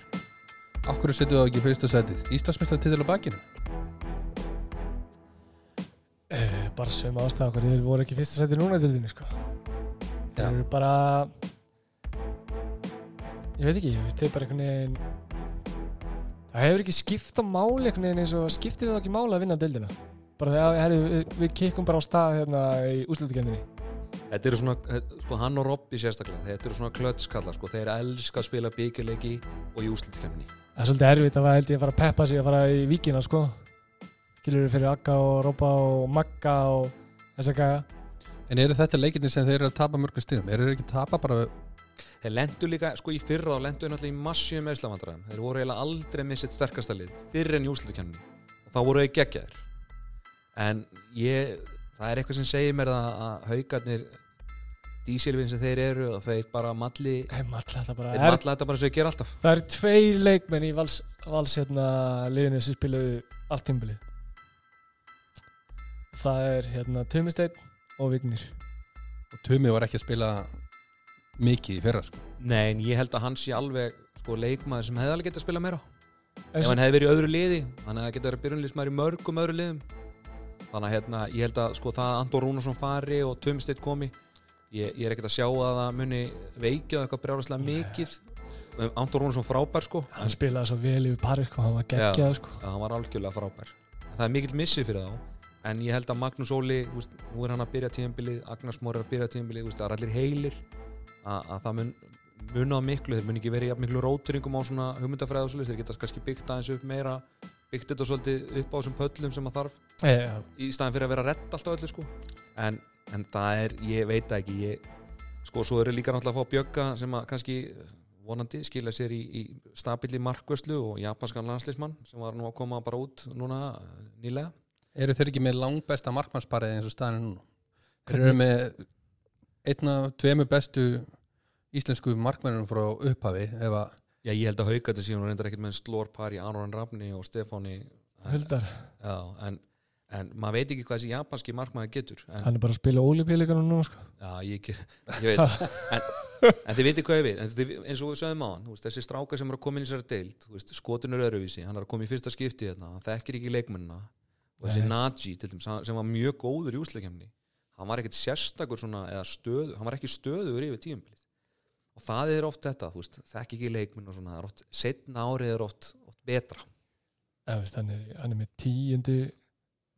Akkur setur það ekki í fyrsta sætið? Íslandsmeistari til á bakinu? Uh, bara sömu ástæða okkur þeir voru ekki í fyrsta seti núna í dildinni sko. Þeir eru bara ég veit ekki, ég veist, þeir bara einhvern veginn það hefur ekki skipt á máli eins og skiptið það ekki máli að vinna dildina bara þegar herri, við, við kikkum bara á stað hérna í úslutukendinni Þetta eru svona, þetta- sko hann og Robby sérstaklega þetta eru svona klötskalla, sko þeir elska að spila byggjuleiki og í úslutkemni það er svolítið erfitt að held ég að fara að peppa sig að fara í víkina sko. Skilur fyrir Akka og Rópa og Magga og þess að gæja. En eru þetta leikirni sem þeir eru að tapa mörgum stigum? Eru þeir ekki að tapa bara Þeir lendu líka, sko í fyrra þá lendu þeir náttúrulega í massíum meðslavandræðum. Þeir voru eiginlega aldrei með sitt sterkasta lið, fyrr en í úrslutukemni. Og þá voru þeir geggjaðir. En ég, það er eitthvað sem segir mér að, að haugarnir, dísilvin sem þeir eru, og þeir bara malli, Þeir matla þetta bara þeir malla þetta bara sem þeir gera alltaf. Það eru tveir leikmenn í vals, vals hérna, liðinu sem spilaðu allt tímbilið. Það er hérna Tumisteinn og Vignir. og Tumi var ekki að spila mikið í fyrra sko. Nei, en ég held að hann sé alveg, sko, leikmaður sem hefði alveg getað að spila meira. En Ef hann hefði verið í öðru liði, hann hefði getað verið byrjunliðsmaður í mörgum öðru liðum. Þannig að hérna, ég held að sko það að Andor Rúnarsson fari og Tumstedt komi, ég, ég er ekkert að sjá að það muni veikja það eitthvað brjálæslega mikið. Andor Rúnarsson frábær sko, Hann spilaði svo vel yfir parið, sko, hann var geggjað, sko. Hann var algjörlega frábær. En það er mikill missið fyrir þá. En ég held að Magnús Óli, nú er hann að byrja tíðanbilið, Agnars Mór er að byrja tíðanbilið, það er allir heilir. Að, að það mun mun á miklu, þeir mun ekki verið jafn miklu róturingum á svona hugmyndafræð og svolítið, þeir geta kannski byggt aðeins upp meira, byggt þetta svolítið upp á þessum pöllum sem að þarf E, ja, í staðin fyrir að vera redda alltaf öllu sko. en, en það er, ég veit ekki ég, sko, svo eru líka náttúrulega að fá bjögga sem að kannski vonandi skila sér í, í stabili markvöslu og japanskan landslismann sem var nú að koma bara út núna eh, nýlega Eru þeir ekki með langbesta markmannsparið eins og staðinu núna? Þeir eru með einna, tveimu bestu íslensku markmennunum frá upphafi ef að Já, ég held að hauka þetta síðan og reyndar ekkert með slór par í Aron Rafni og Stefáni Huldar. Já, en, en maður veit ekki hvað þessi japanski markmaður getur en, Hann er bara að spila ólipíleikunum núna, sko. Já, ég, ég veit en, en þið veitir hvað ég en þið, eins og við sögum á hann veist, þessi strákar sem er að koma inn í veist, skotin er öðruvísi, hann er að koma í fyrsta skipti hérna, hann þekkir ekki leikmennina og þessi. Naji til dæmis, sem var mjög góður í úsleikemni hann var ekkert sérstakur svona, eða stöðu, hann var ekki stöður yfir tíumbilið og það er oft þetta, þú veist, þekk ekki leikmenn og svona, það oft, setna árið er oft, oft betra. Ja, veist, hann, er, hann er með tíundu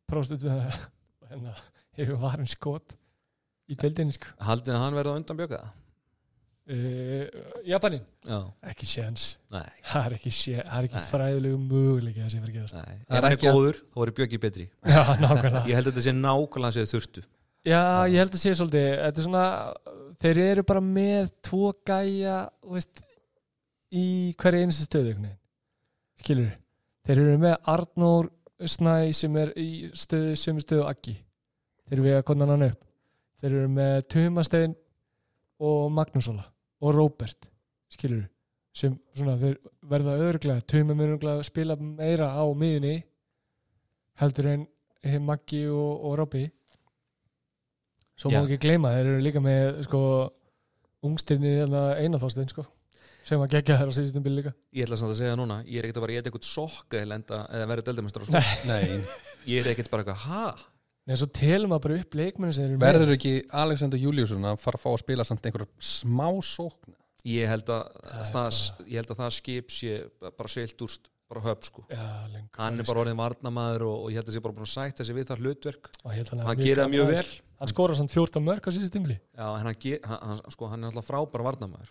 próstutu [laughs] hérna, hefur varin skot í deildinni, sko. Haldið að hann verði á undan bjöka Uh, Japanin, Já, ekki séns. Það er ekki, sé, það ekki fræðilegu möguleiki að sé fyrir að gerast. nei. Það er ekki að- góður, þá er bjöki betri. [laughs] Já, nákvæmlega. Ég held að þetta sé nákvæmlega sem þau þurftu. Já, ég held að sé svolítið þetta er svona, þeir eru bara með tvo gæja veist, í hverju einstu stöðu skilur þeir eru með Arnór Snæ sem er í stöðu sem stöðu Aggi. Þeir eru við að konna hann upp. Þeir eru með Tumastein og Magnúsóla og Róbert skilur sem svona verða örglega Tuma mun örglega spila meira á miðunni heldur en Maggi og, og Robby svo má ekki gleyma þeir eru líka með sko ungstirni einaþástein sko sem að gegja þær á síðustum bíl líka Ég ætla samt að segja það núna, ég er ekkert að vera að geta eitthvað sokka eða, verða deldamestrar sko. Nei. Ég er ekkert bara eitthvað, ha? Nei, svo telum að bara upp leikmenni sem eru verður ekki Alexander Júliusson að fara að fá að spila samt einhver smá sókn Ég held að það, ég held að það skip sé bara seilt úr, bara höf sko. Já, lengur hann er bara orðin varnamaður og, og ég held að sé bara búin að sætta sig við það hlutverk. Hann, hann gerir það mjög vel. Hann skora svona 14 mörg á síðust tímli Já, hann, hann, sko, hann er alltaf frábær varnamaður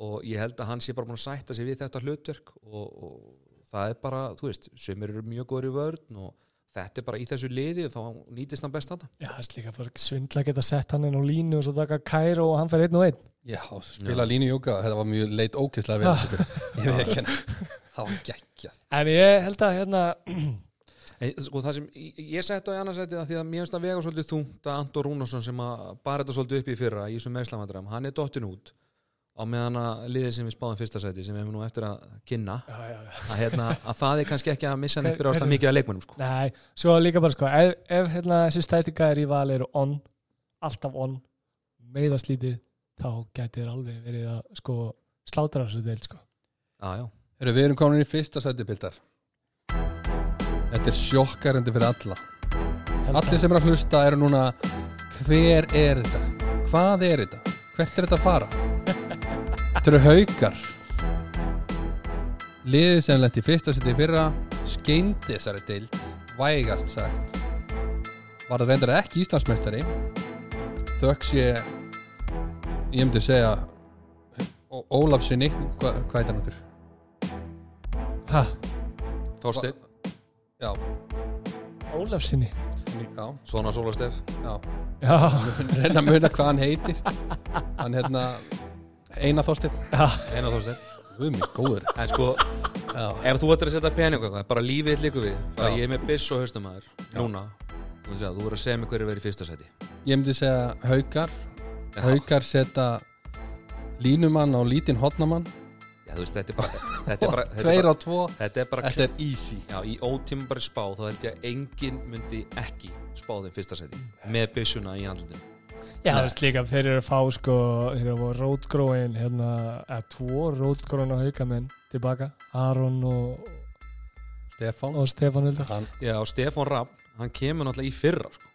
og ég held að hann sé bara búin að sætta sig við þetta hlutverk og, og það er bara, þú veist, sömur eru mjög góður í vörn og þetta er bara í þessu liði og þá nýtist hann best þetta Já, það er líka svindla geta sett hann inn á línu og svo taka Kæro og hann fer einn og einn Já, spila Já. línu jóka, þetta var mjög leit ókyslega vel Ég veit ekki Það var geggjað En ég held að hérna En, sko, það sem ég, sett á í annarsæti því að mér finnst að vega svolítið þungt að Anton Rúnarsson sem að bara þetta svolítið upp í fyrra í þessum meðslamandram, hann er dottin út á meðan að liðið sem við spáðum fyrsta sæti sem við hefum nú eftir að kynna já, já, já. að, hérna, að það er kannski ekki að missa ástæð hver- mikið að leikmennum sko. Nei, svo líka bara sko ef, ef hérna, þessi stættingaðir í vali eru on alltaf on meiðaslítið, þá gæti þér alveg verið að sko slátra þessu del sko. Já, Heru, Við erum komin í fyrsta sæti bildar. Þetta er sjokkarandi fyrir alla. Allir sem er að hlusta eru núna Hver er þetta? Hvað er þetta? Hvert er þetta að fara? Þetta eru haukar. Liðið sem lent í fyrsta sæti fyrra skeindi þessari deild vægast sagt. Var það reyndar ekki Íslandsmeistari. Þökk sé ég myndi segja Ó- Ólaf sinni, hva, hvað er það náttúr? ha, Þorsteinn, Já, Ólafsinni já, svona Sólastef já. Já, reyna að muna hvað hann heitir. Hann hérna Einar Þorsteinn. Já, Einar Þorsteinn. Guð mér góður. En sko, Já, ef þú ættir að setja pening eitthvað, bara lífið líku við bara ég er með byss og haustumæður núna, þú veist að þú verður að segja mig hverju verið í fyrsta sæti. Ég myndi segja haukar. Já. Haukar setja línumann á lítinn hotnamann Já, þú veist, þetta er bara þetta er bara, þetta er Tveir bara, á tvo. þetta er bara Þetta er easy. Já, í ótíma bara spá þá held ég að enginn myndi ekki spá þeim fyrsta sæti með byssuna í handlundinu já, þú veist líka þeir eru að fá sko, þeir eru að fá rótgróin hérna, eða tvo rótgróin og haukamenn tilbaka, Aron og, Stefán. og Stefán Vildar hann, Já, og Stefán Rapp, hann kemur náttúrulega í fyrra sko.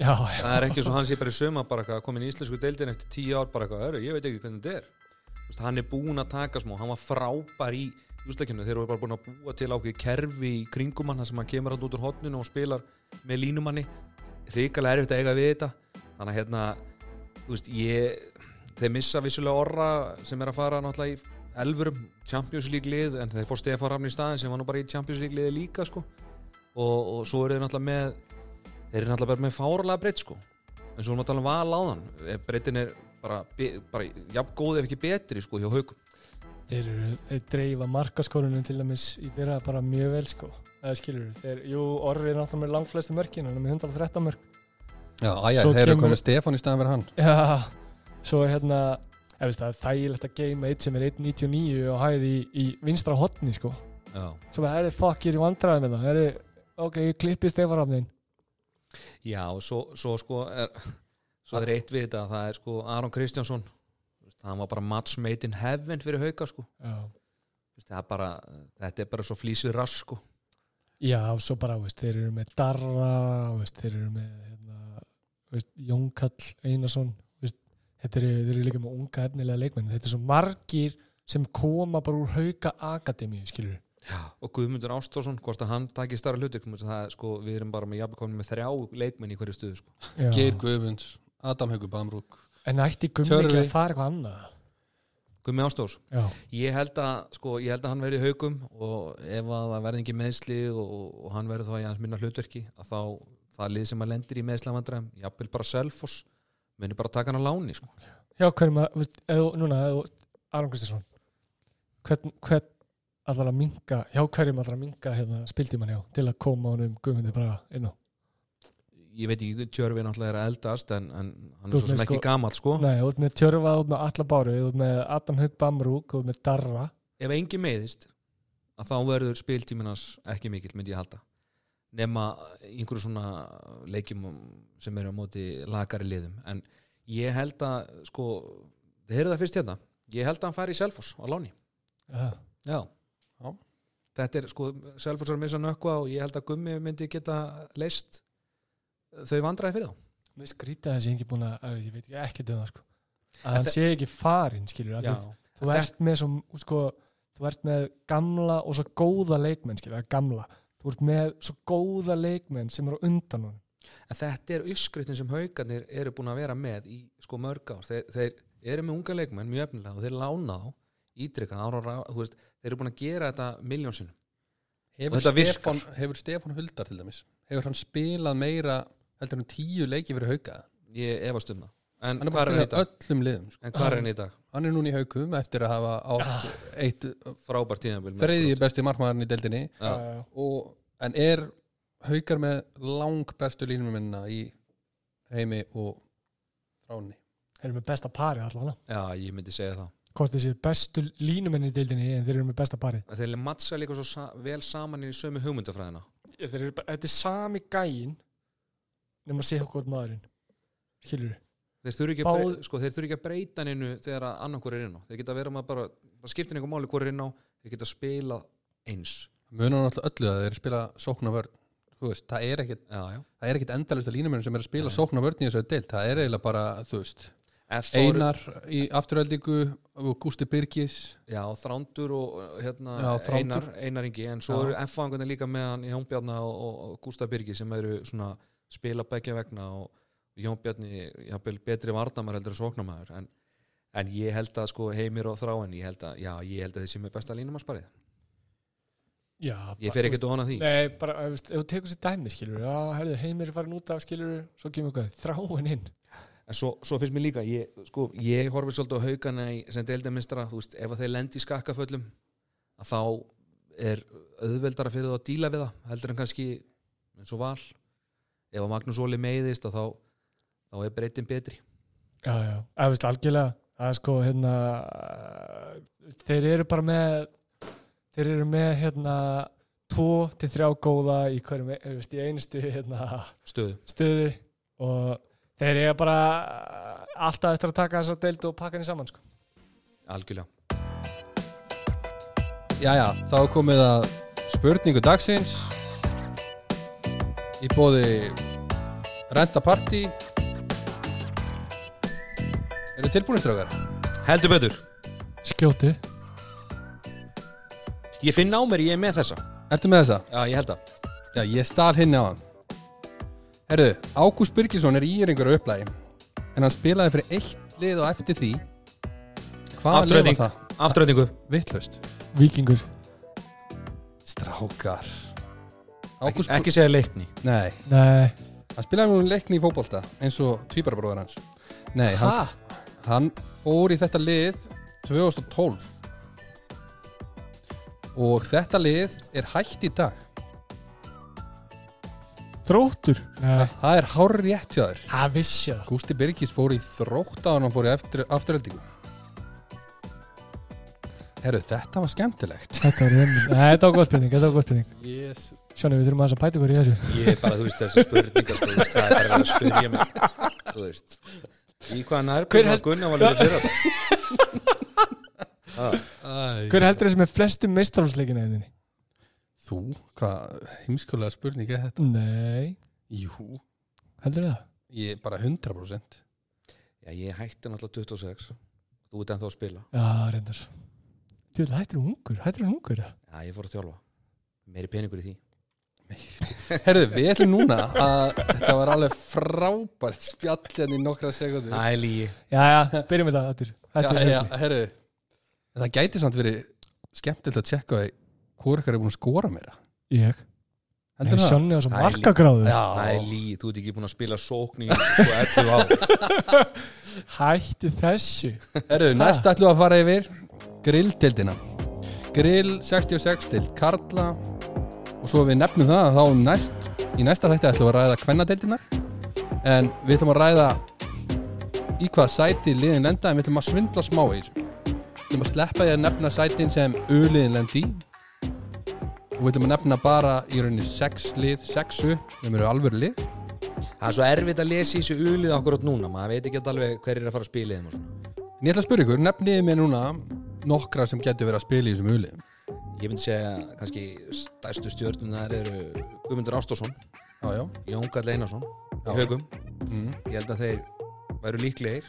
Já, já, það er ekki svo hann sé bara í suma bara komin í íslensku deildin eftir tíu ár bara "Hörru, ég veit ekki hvernig þetta er. Þú veist, hann er búinn að taka smá, hann var frábær í úsleikinu, þeir eru bara búin að búa til ákveð kerfi í kringum hann þar sem hann kemur hann út úr hotninu og spilar með línumanni. Hrikalega erfitt að eiga við þetta. Þannig að hérna, veist, ég þeir missa vissulega orra sem er að fara náttúrulega í elfurum Champions League lið, en þeir fór Stefán Rafn í staðin sem var nú bara í Champions League liði líka sko. og, og svo eru þeir náttúrulega með þeir eru náttúrulega bara með fárlega breytt sko. en svo erum við að tala um val áðan. Breytin er bara, bara jafn góð ef ekki betri sko hjá haugum þeir eru, þeir dreifa markaskorunum til dæmis í fyrra bara mjög vel sko. Eða skilur, þeir, jú, Orri er náttúrulega með langflestu mörkin, hann er með 113 mörk. Já, aðja, þeir eru komið Stefán í staðan fyrir hann. Já, svo hérna ef veist, það er þægilegt að geima eitt sem er 1.99 og hæði í, í vinstra hotni sko, Já, svo er þið fuck ég er í vandræði með það, er þið ok, ég klippi Stefarafnin Já svo, svo sko er, svo er eitt við þetta það er sko Aron Kristjánsson hann var bara match made in heaven fyrir hauga sko. Veist, bara, þetta er bara svo flýsið rass sko. Já svo bara, veist, þeir eru með Darra veist, þeir eru með hérna, veist, Jónkall Einarsson veist, þetta eru, þeir eru líka með unga efnilega leikmenn, þetta er svo margir sem koma bara úr hauga akademíu skilur og Guðmundur Ástórsson, hvort að hann takir starra hluti það er sko, við erum bara með komin með þrjá leikmenn í hverju stuðu sko Já. Geir Guðmunds, Adam Haugur Bamrúk En ætti Tjörvi. ekki að fara eitthvað annað Guðmi Ástórs, Já, ég held að sko, ég held að hann verði í haugum og ef að það verði ekki meðsli og, og hann verði þá í hans minna hlutverki að þá það lið sem að lendir í meðslavandræðum jafnvel bara Selfoss muni bara taka hann á láni sko. Já, að, veist, eða, núna, eða, Að minga, hjá hverjum allar að minga hérna, spiltíman hjá, til að koma honum guðmundi bara inn á? Ég veit ekki, Tjörfi náttúrulega er að eldast en, en hann er svo sem ekki sko- gamall sko. Nei, út með Tjörfa, út með Alla Báru út með Adam Hugg Bamrúk, út með Darra. Ef engi meiðist að þá verður spiltíminas ekki mikill myndi ég halda. Nema einhverju svona leikjum sem eru á móti lagari liðum. En ég held að sko, þið heyrðu það fyrst hérna. Ég held að hann fari í Selfoss á láni. Já, Já. Þetta er sko, Selfoss að missa nökkva og ég held að Gummi myndi geta leist þau vandræði fyrir þá. mér skrýta þessi ekki búin að, að ég veit ekki ekki döða sko að hann sé ekki farin, skilur að Já. þú ert með svo, sko þú ert með gamla og svo góða leikmenn skilur, gamla, þú ert með svo góða leikmenn sem eru á undan hún En þetta er uppskriftin sem haugarnir eru búin að vera með í sko mörg ár. Þeir, þeir eru með unga leikmenn mjög efnilega og þeir lána þá ítrykkað þeir eru búin að gera þetta miljónsinnum. Hefur þetta virkar. Stefán, hefur Stefán Huldar til dæmis Hefur hann spilað meira heldur en tíu leiki fyrir hauka Ég efast um það. En Hann er bara að hann í spila dag? öllum liðum sko. En hvað er hann í dag? Hann er núna í haukum eftir að hafa átt eitt Frábært tíðanbíl. þriðji besti markmaðurinn í deildinni Já. og, en er haukar með lang bestu línumennina í heimi og fráni þeir eru með besta pari allavega Já, ég myndi segja það. Hvort þessi bestu línumenni í deildinni en þeir eru með besta pari Þeir mattsa líka svo sa vel saman í sömu hugmyndafræðina. þeir eru, bara- þetta er sami gæin nema að sé okkur maðurinn skilur Þeir þurfi ekki, Báð- sko, ekki að breyta hennu þegar að annarkur er inn á. Þeir geta verið með bara, bara skiptin einhver máli hvort er inn á, þeir geta spila eins. munar náttúrulega öllu að þeir spila sókna vörn þú veist, það er er ekkit endalist að línumenn sem er að spila Nei. sókna vörn í þessari deild, það er eiginlega bara, þú veist F eru- Einar í afturöldingu og Gústi Birgis. Já, Þrándur og hérna, Já, Þrándur. Einar, Einar Ingi. En svo Já. eru F-fangarnir líka með hann Jón Bjarna og, og, og Gústaf Birgi sem eru svona spila begja vegna og Jón Bjarni betri varnamær heldur að sóknamæður en, en ég held að sko heimir og þráin ég held að, já, ég held að þessi með besta línum að sparið já, ég fer ekkert ofan að því. Nei, bara, ef þú tekur sér dæmi, skilur já, herðu, heimir er farin út af, skilur svo kemur eitthvað, þráin inn en svo, svo finnst mér líka, ég, sko, ég horfi svolítið á haugana í, sem deildamistara þú veist, ef að þeir lendi í skakkaföllum að þá er auðveldara fyrir það að díla við það heldur en kannski eins og val. Ef að Magnús Óli meiðist að þá, þá er breytin betri. Já, já, eða veist algjörlega er sko hérna þeir eru bara með þeir eru með hérna tvo til þrjá góða í hverjum veist, í einustu hérna, stöðu. stöðu og þeir eru bara alltaf eftir að taka þessa deild og pakka henni saman sko. algjörlega. Jæja, þá er komið að spurningu dagsins. Í bóði Renta Party. Eru tilbúinir strákar? heldur betur, skjóti. Ég finn á mér ég er með þessa. Ertu með þessa? já, ég held að Já, ég stal hinni á hann Herru, Ágúst Birgisson er íringur á upplægi en hann spilaði fyrir eitt lið og eftir því. Hvað Afturelding. lifa það? afturrætingu, Vittlaust vikingur Strákar. Ekki, Ágúst ekki segja leikni. Nei, nei, hann spilaði nú leikni í fótbolta eins og tvíbarabróður hans. Nei, hann, hann fór í þetta lið 2012 og þetta lið er hætt í dag þróttur. Nei, það er hár rétt hjá þér. Það vissi ég það. Gústi Birgis fór í þrótt á hann og fór í eftir, afturöldingu Herru, þetta var skemmtilegt. Þetta var reynd nei, þetta var góð spurning, þetta var góð spurning. Yes. Sjóni, við þurfum aðeins að bæta ykkur í þessu. Ég er bara, þú veist, þessi spurningar þú veist, það er bara að spyrja mig. Þú veist. Í hvaða held- að Gunnar var líka fyrir þetta hver heldur þessi með flestu meistarhúsleikina henni? Þú, hvað heimskulega spurning er þetta? nei, Jú, heldur það? ég er bara 100% já, ég hætti náttúrulega 26 þú ert ennþá að spila. Já, reyndar. Þú veit, hættir hún ungur, hættir hún ungur eða? já, ég fór að þjálfa. Meiri peningur í því. Herru, við ætlum núna að þetta var alveg frábært spjall hérna í nokkra sekundur það er lígi Já, já, byrjum við það hættir Hættir já, já, herru. En það gæti samt verið skemmtilegt að tjekka hvort ykkar er búin að skora meira? Ég. Heldur það? Sjónni á svo Það er markagráðu Já, það er lígi, þú ert ekki búin að spila sókn í [laughs] sko 11 ár. Hætti þessu. Herru, næst ætlum við að fara yfir grilldeildina. Grill 66 til Karla. Og svo við nefnum það þá næst, í næsta þætti ætlum við að ræða kvennadeildina. En við ætlum að ræða í hvaða sæti liðin lenda en við ætlum að svindla smá í þessu. Við ætlum að sleppa því að nefna sætin sem auðliðin lendi í og við ætlum að nefna bara í rauninni 6 lið, 6 sem eru alvöru lið. Það er svo erfitt að lesa í þessu ulið okkur átt núna maður veit ekki alveg hver er að fara að spila í þeim og svona. En ég ætla að spyrja ykkur, nefniði mér núna nokkra sem getur verið að spila í þessum auðliðum ég myndi segja kannski stærstu stjörnunar eru Guðmundur Ástásson Jón Gall Einarsson haugum mm. ég held að þeir væru líklegir.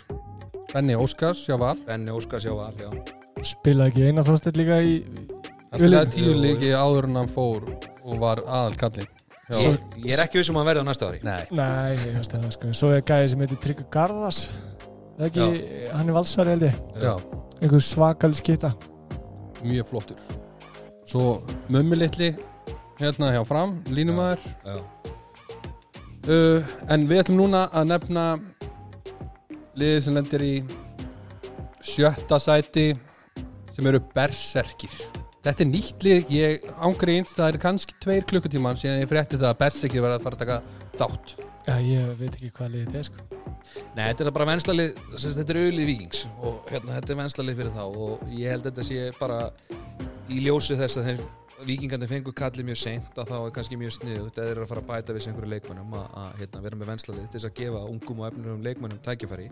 Benni Óskars, já val. Benni Óskars já val já. Spilaði ekki eina þóstett líka í hann spilaði tíu leiki áður en hann fór og var aðal kallinn Svo- ég, ég er ekki vissum að hann verði á næsta ári. Nei, Nei, ég veist það sko. Svo er gæði sem heitir Tryggur Garðas Það er ekki, hann er valsari held ég? Já, einhver svakal skita. Mjög flottur. Svo mömmu litli hérna hjá fram, línumæður. Já. uh, en við ætlum núna að nefna liðið sem lendir í sjötta sæti sem eru berserkir þetta er nýtt lið, ég ángriðins það eru kannski tveir klukkutíman síðan ég frétti það að berserkir verða að fara að taka þátt. Já, ég veit ekki hvað liðið þetta er sko. Nei, þetta er bara venslalið, sem sagt, þetta er auðlið vikings og hérna, þetta er venslalið fyrir þá og ég held að þetta sé bara í ljósi þess að þeir vikingandi fengur kallið mjög seint að þá er kannski mjög sniðut eða þeir eru að fara að bæta við sig einhverju leikmönnum að, að hérna, vera með venslalið til þess að gefa ungum og efnilegum leikmönnum tækifæri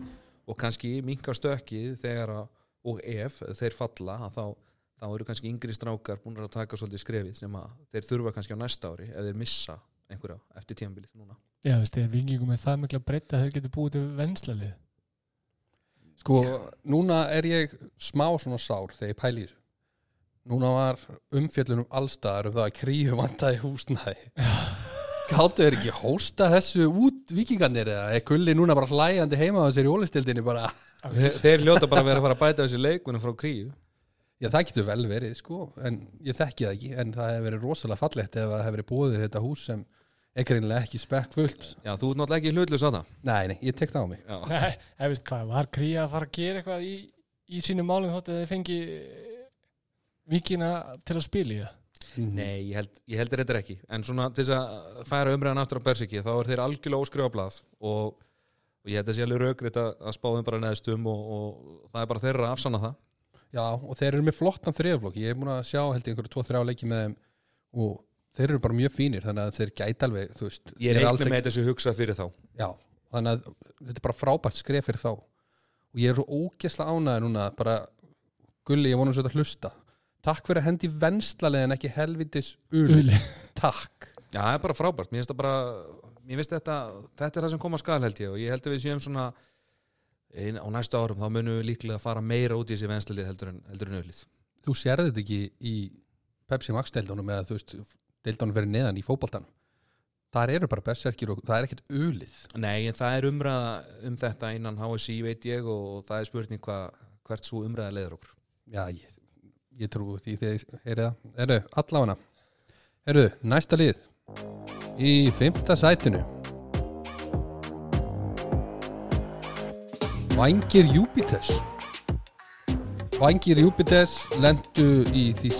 og kannski minka stökkið þegar að, og ef þeir falla að þá, þá eru kannski yngri strákar búin að taka svolítið skrefið sem að þeir þurfa kannski á næsta ári ef þeir missa einhverja eftir tímabilið núna. Já, veist, er vikingum með það mikla breytt að þeir getur búið til venslalið sko, núna er ég smá svona sár þegar ég pæli í þessu. Núna var umfjöllunum allstaðar um það að kríu vantaði húsnæði. Gáttu þeir ekki hósta þessu út vikingarnir eða? Er kulli núna bara hlæjandi heima á þessari ólistildinni bara? Þeir, þeir ljóta bara að vera að fara að bæta við sig leikmönnum frá kríu Já, það getur vel verið, sko, en ég þekki það ekki, en það hefur verið rosalega fallegt ef það hefur verið búið þetta hús sem er greinilega ekki spekkfullt. Já, þú ert náttúrulega ekki hlutlust á það Nei, nei, ég tek það á mig. Já, Nei, ég veist hvað, var Kría að fara að gera eitthvað í, í sínum málum þótt að þeir fengi vikina til að spila í það? Nei, ég held, ég held þetta ekki. En svona til þess að færa umræðan aftur á Bersiki þá er þeir algjörlega óskrifa blað og, og ég held að sé alveg að, að spáðum bara neðstum og, og það er bara þeirra að afsanna það Já, og þeir eru með flottan þriðaflokk. Ég er múin að sjá, held ég, einhverju tvo-þrjá leiki með þeim og þeir eru bara mjög fínir, þannig að þeir gæti alveg, þú veist. Ég er reikna með þessu hugsa fyrir þá Já, þannig að þetta er bara frábært skref fyrir þá. Og ég er svo ógesla ánæður núna, bara, gulli, ég vonum svo þetta hlusta. Takk fyrir að hendi venslalegin ekki helvitis. Uli. Takk. Já, það er bara frábært, mér finnst það bara Mér finnst þetta, þetta er það sem koma skal held ég og ég held að við séum svona ein, á næstu árum þá munum við líklega að fara meira út í þessi venslið heldur en, heldur en öðlið þú sérði þetta ekki í Pepsi Max deildunum eða þú veist deildunum verið neðan í fótboltanum? Þar eru bara berserkir og það er ekkert ulið Nei, en það er umræða um þetta innan HSI veit ég og það er spurning hva, hvert svo umræða leiður okkur. Já, ég, ég trú því þegar heyrið það. Eru allafana eru næsta lið. Í fymta sætinu Vangir Júpiters Vangir Júpiters lendu í því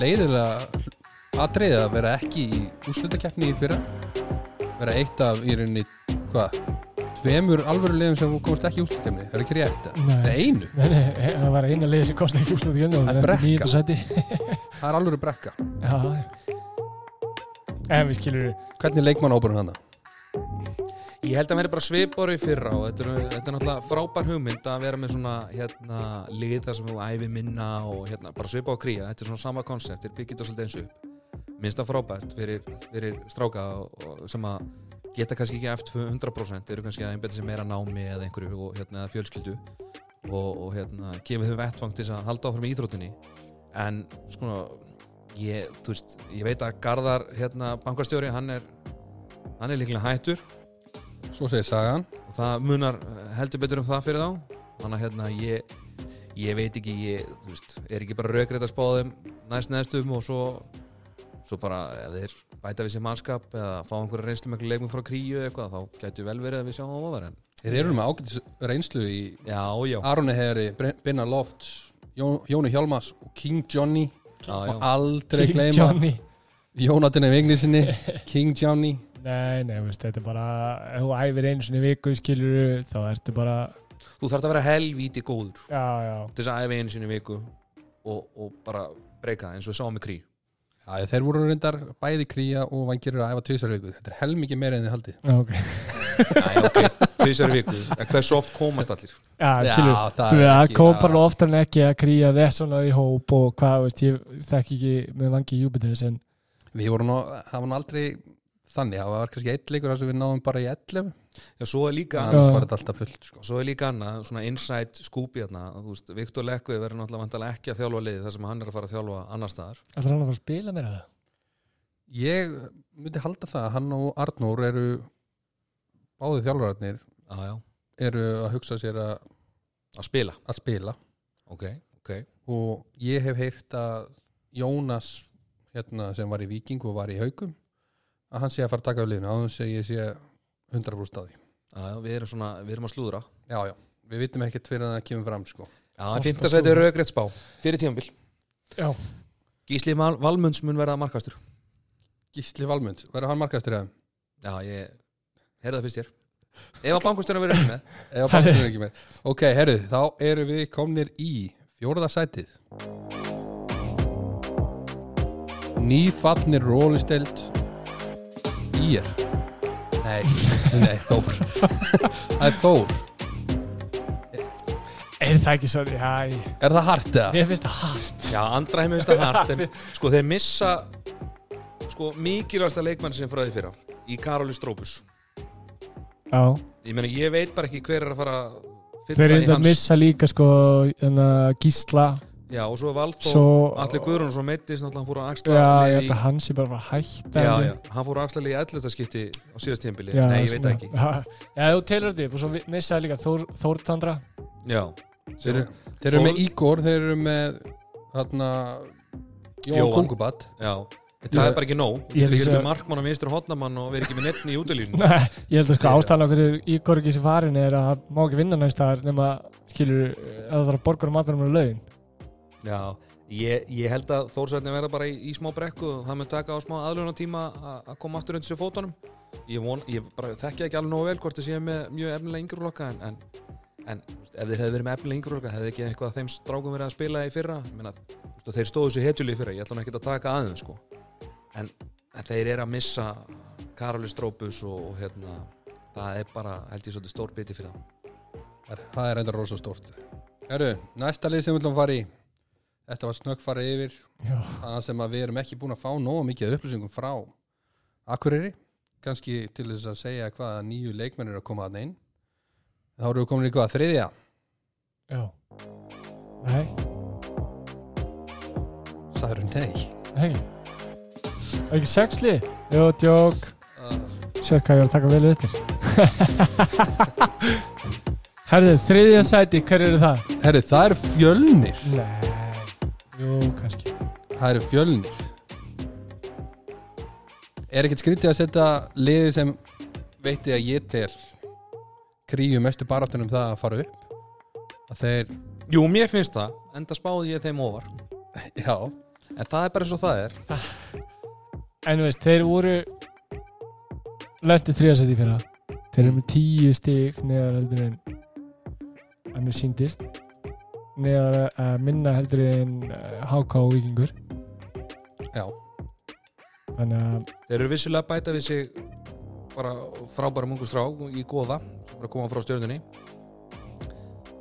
leiðilega atriði að vera ekki í úrslutakeppni í fyrra. Vera eitt af í rauninni hvað, tveimur alvörulegum sem komast ekki í úrslutakeppni, er ekki rétt? Nei. það er einu, Nei, nei, það var eina liði sem kosti ekki úrslut í öndu Það er brekka. nýjönda seti það er alvöru brekka. Já. En við skilur hvernig er leikmann ábúrun hana? Ég held að vera bara svipar í fyrra og þetta er, þetta er náttúrulega frábær hugmynd að vera með svona hérna, lið þar sem þú æfi minna og hérna, bara svipa á kría, þetta er svona sama koncept, þeir byggja þetta svolítið eins upp. Minnst það frábært fyrir, stráka og, og sem að geta kannski ekki eftir 100% þeir eru kannski að einbæta sér meira námi eða einhverju og hérna, fjölskyldu og, og hérna, gefið þau vettfang til þess að halda áfram í íþróttinni. En sko ég, veist, ég veit að Garðar hérna, bankastjóri, hann er hann er svo segir Sagan. Og það munar eh, heldur betur um það fyrir þá. Þannig að hérna ég ég veit ekki, ég veist, er ekki bara raugrætt að spáða þeim næst neðstum og svo svo bara ef þeir bæta við sér mannskap eða fá einhverja reynslu með leikmum frá kríu eða eitthvað þá gætu vel verið að við sjáum á ofar en þeir eru með ágætis reynslu í já, já, Aroni Heri, Binna Lofts Jón, Jóni Hjálmas og King Johnny. Já, og já. aldrei King gleyma Johnny. Jónatinni Vignisinni King Johnny Nei, nei, veist, þetta er bara ef þú æfir einu sinni í viku skilur þá ertu bara þú þarf að vera helvíti góður. Já, já, til þess að æfa einu sinni í viku og, og bara breyka það eins og við sáum með krí. Já, þeir voru reyndar bæði kría og vangir að æfa tvisar viku. Þetta er helmikið meira en þið haldið. Já, ok. [laughs] Já, ok, tvisar í viku. En hversu oft komast allir? Já, skilur, það þú veist, það kom bara oftar en ekki að kríja rétt svona í hóp og hvað, veist, ég þekk ekki með vangi Júpiters en Við vorum það var aldrei þannig, það var kannski eitt leikur þar sem við náðum bara í 11 Já, svo er líka annars var þetta alltaf fullt sko. Svo er líka annað, svona inside scoop hérna, þú veist, Viktor Lekvi verður náttúrulega vantilega ekki að þjálfa liðið þar sem hann er að fara að þjálfa annar staðar. Ætlar hann að fara að spila mér það? ég myndi halda það að hann og Arnór eru báði þjálfararnir Já, já, eru að hugsa sér að, að spila. að spila Ok, ok. og ég hef heyrt að Jónas hérna, sem var í Víking og var í Haugum að hann sé að fara að taka á liðinu þess að ég sé 100% staði Já, já, við erum svona, við erum að slúðra. já, já, við vitum ekkert fyrir að það kemur fram sko. Já, Oft fymta að sæti er raugrætt spá, fyrir tímambil. Já. Gísli Val Valmunds mun verða markastur. Gísli Valmund, verður hann markastur eða? Já, ég heyrði það fyrst þér. Ef að bankasturinn verður ekki með. Eða bankastur er ekki með ok, herru, þá eru við komnir í fjórða sætið nýfallnir rólisteld í er nei, nei, Þór [laughs] það er Þór Er það ekki svo, já, ég- er það hart eða? mér finnst það hart. Já, andra heim finnst það hart, en [laughs] sko þeir missa sko mikilvægsta leikmann sem frá því fyrra í Karoli Strópus. Já. Ég meina, ég veit bara ekki hver er að fara að Þeir fylla eru í að hans. missa líka sko hérna, gísla Já, og svo Valþó, svo, allir Guðrún svo meittist, náttúrulega hann fór að axla Já, ég held að hann sé bara að fara að hætta Já, já, ég. hann fór að axla liðið 11. skipti á síðast tíðanbili. Já, Nei, ég veit ekki. [laughs] Já, já, þú telur þetta upp og svo missaði líka Þór, Þórtandra Já, þeir, eru- þeir eru með Ígor þeir eru með þarna Jón Jóhann. Kungubat já. Það er bara ekki nóg. Ég held Þeir að- vildu markmann og vinstur hotnamann og verið ekki með netni í. [laughs] Nei, ég held að sko ástæðan okkur Ígor ekki sem farin er að það má ekki vinna næst nema, skilur, að það þarf að borga um matur um laun Já, ég, ég held að Þórsætni verða bara í, í smá brekku og það mun taka á smá aðlunum tíma að koma aftur undir sér fótunum. Ég, von, ég þekki ekki alveg nógu vel hvort það sé með mjög efnilega yngrúlokka en, en, en ef þeir hefði verið með efnilega yngrúlokka hefði ekki eitthvað að þeim strákum verið að spila í fyrra. Veist, þeir stóðu sér hetjuli í fyrra, ég ætla nú ekki að taka aðeins sko. en, en þeir eru að missa Karoli Strópus og, og hérna, það er bara held ég svolítið stór biti fyrir það. það er enda rosa stórt herru, næsta lið sem við ætlum að fara í þetta var snögg farið yfir það sem að við erum ekki búin að fá nógu mikið upplýsingum frá Akureyri kannski til þess að segja hvaða nýju leikmenn eru að koma að einn þá eru við komin í hvað, þriðja? Já. Nei, sagður nei? Nei. Er ekki sexli? Jó, djók. Sér hvað ég var að taka vel eftir [laughs] Herðu, þriðja sæti, hver eru það? herru, það eru fjölnir. Nei, jú, kannski. Það eru fjölnir. Er ekkert skrítið að setja liði sem veitti að ég tel kríu mestu baráttunum það að fara upp? Að þeir, Jú, mér finnst það, enda spáði ég þeim ofar. já. En það er bara eins og það er. En þú veist, þeir voru Lentu þriðasæti fyrir það Þeir eru með tíu stig neðar heldur en að mér síndist neðar að minna heldur en uh, HK og Víkingur. Já, þannig að Þeir eru vissulega bæta við sig bara frábæra mungur strák í góða sem er að koma frá stjörnunni.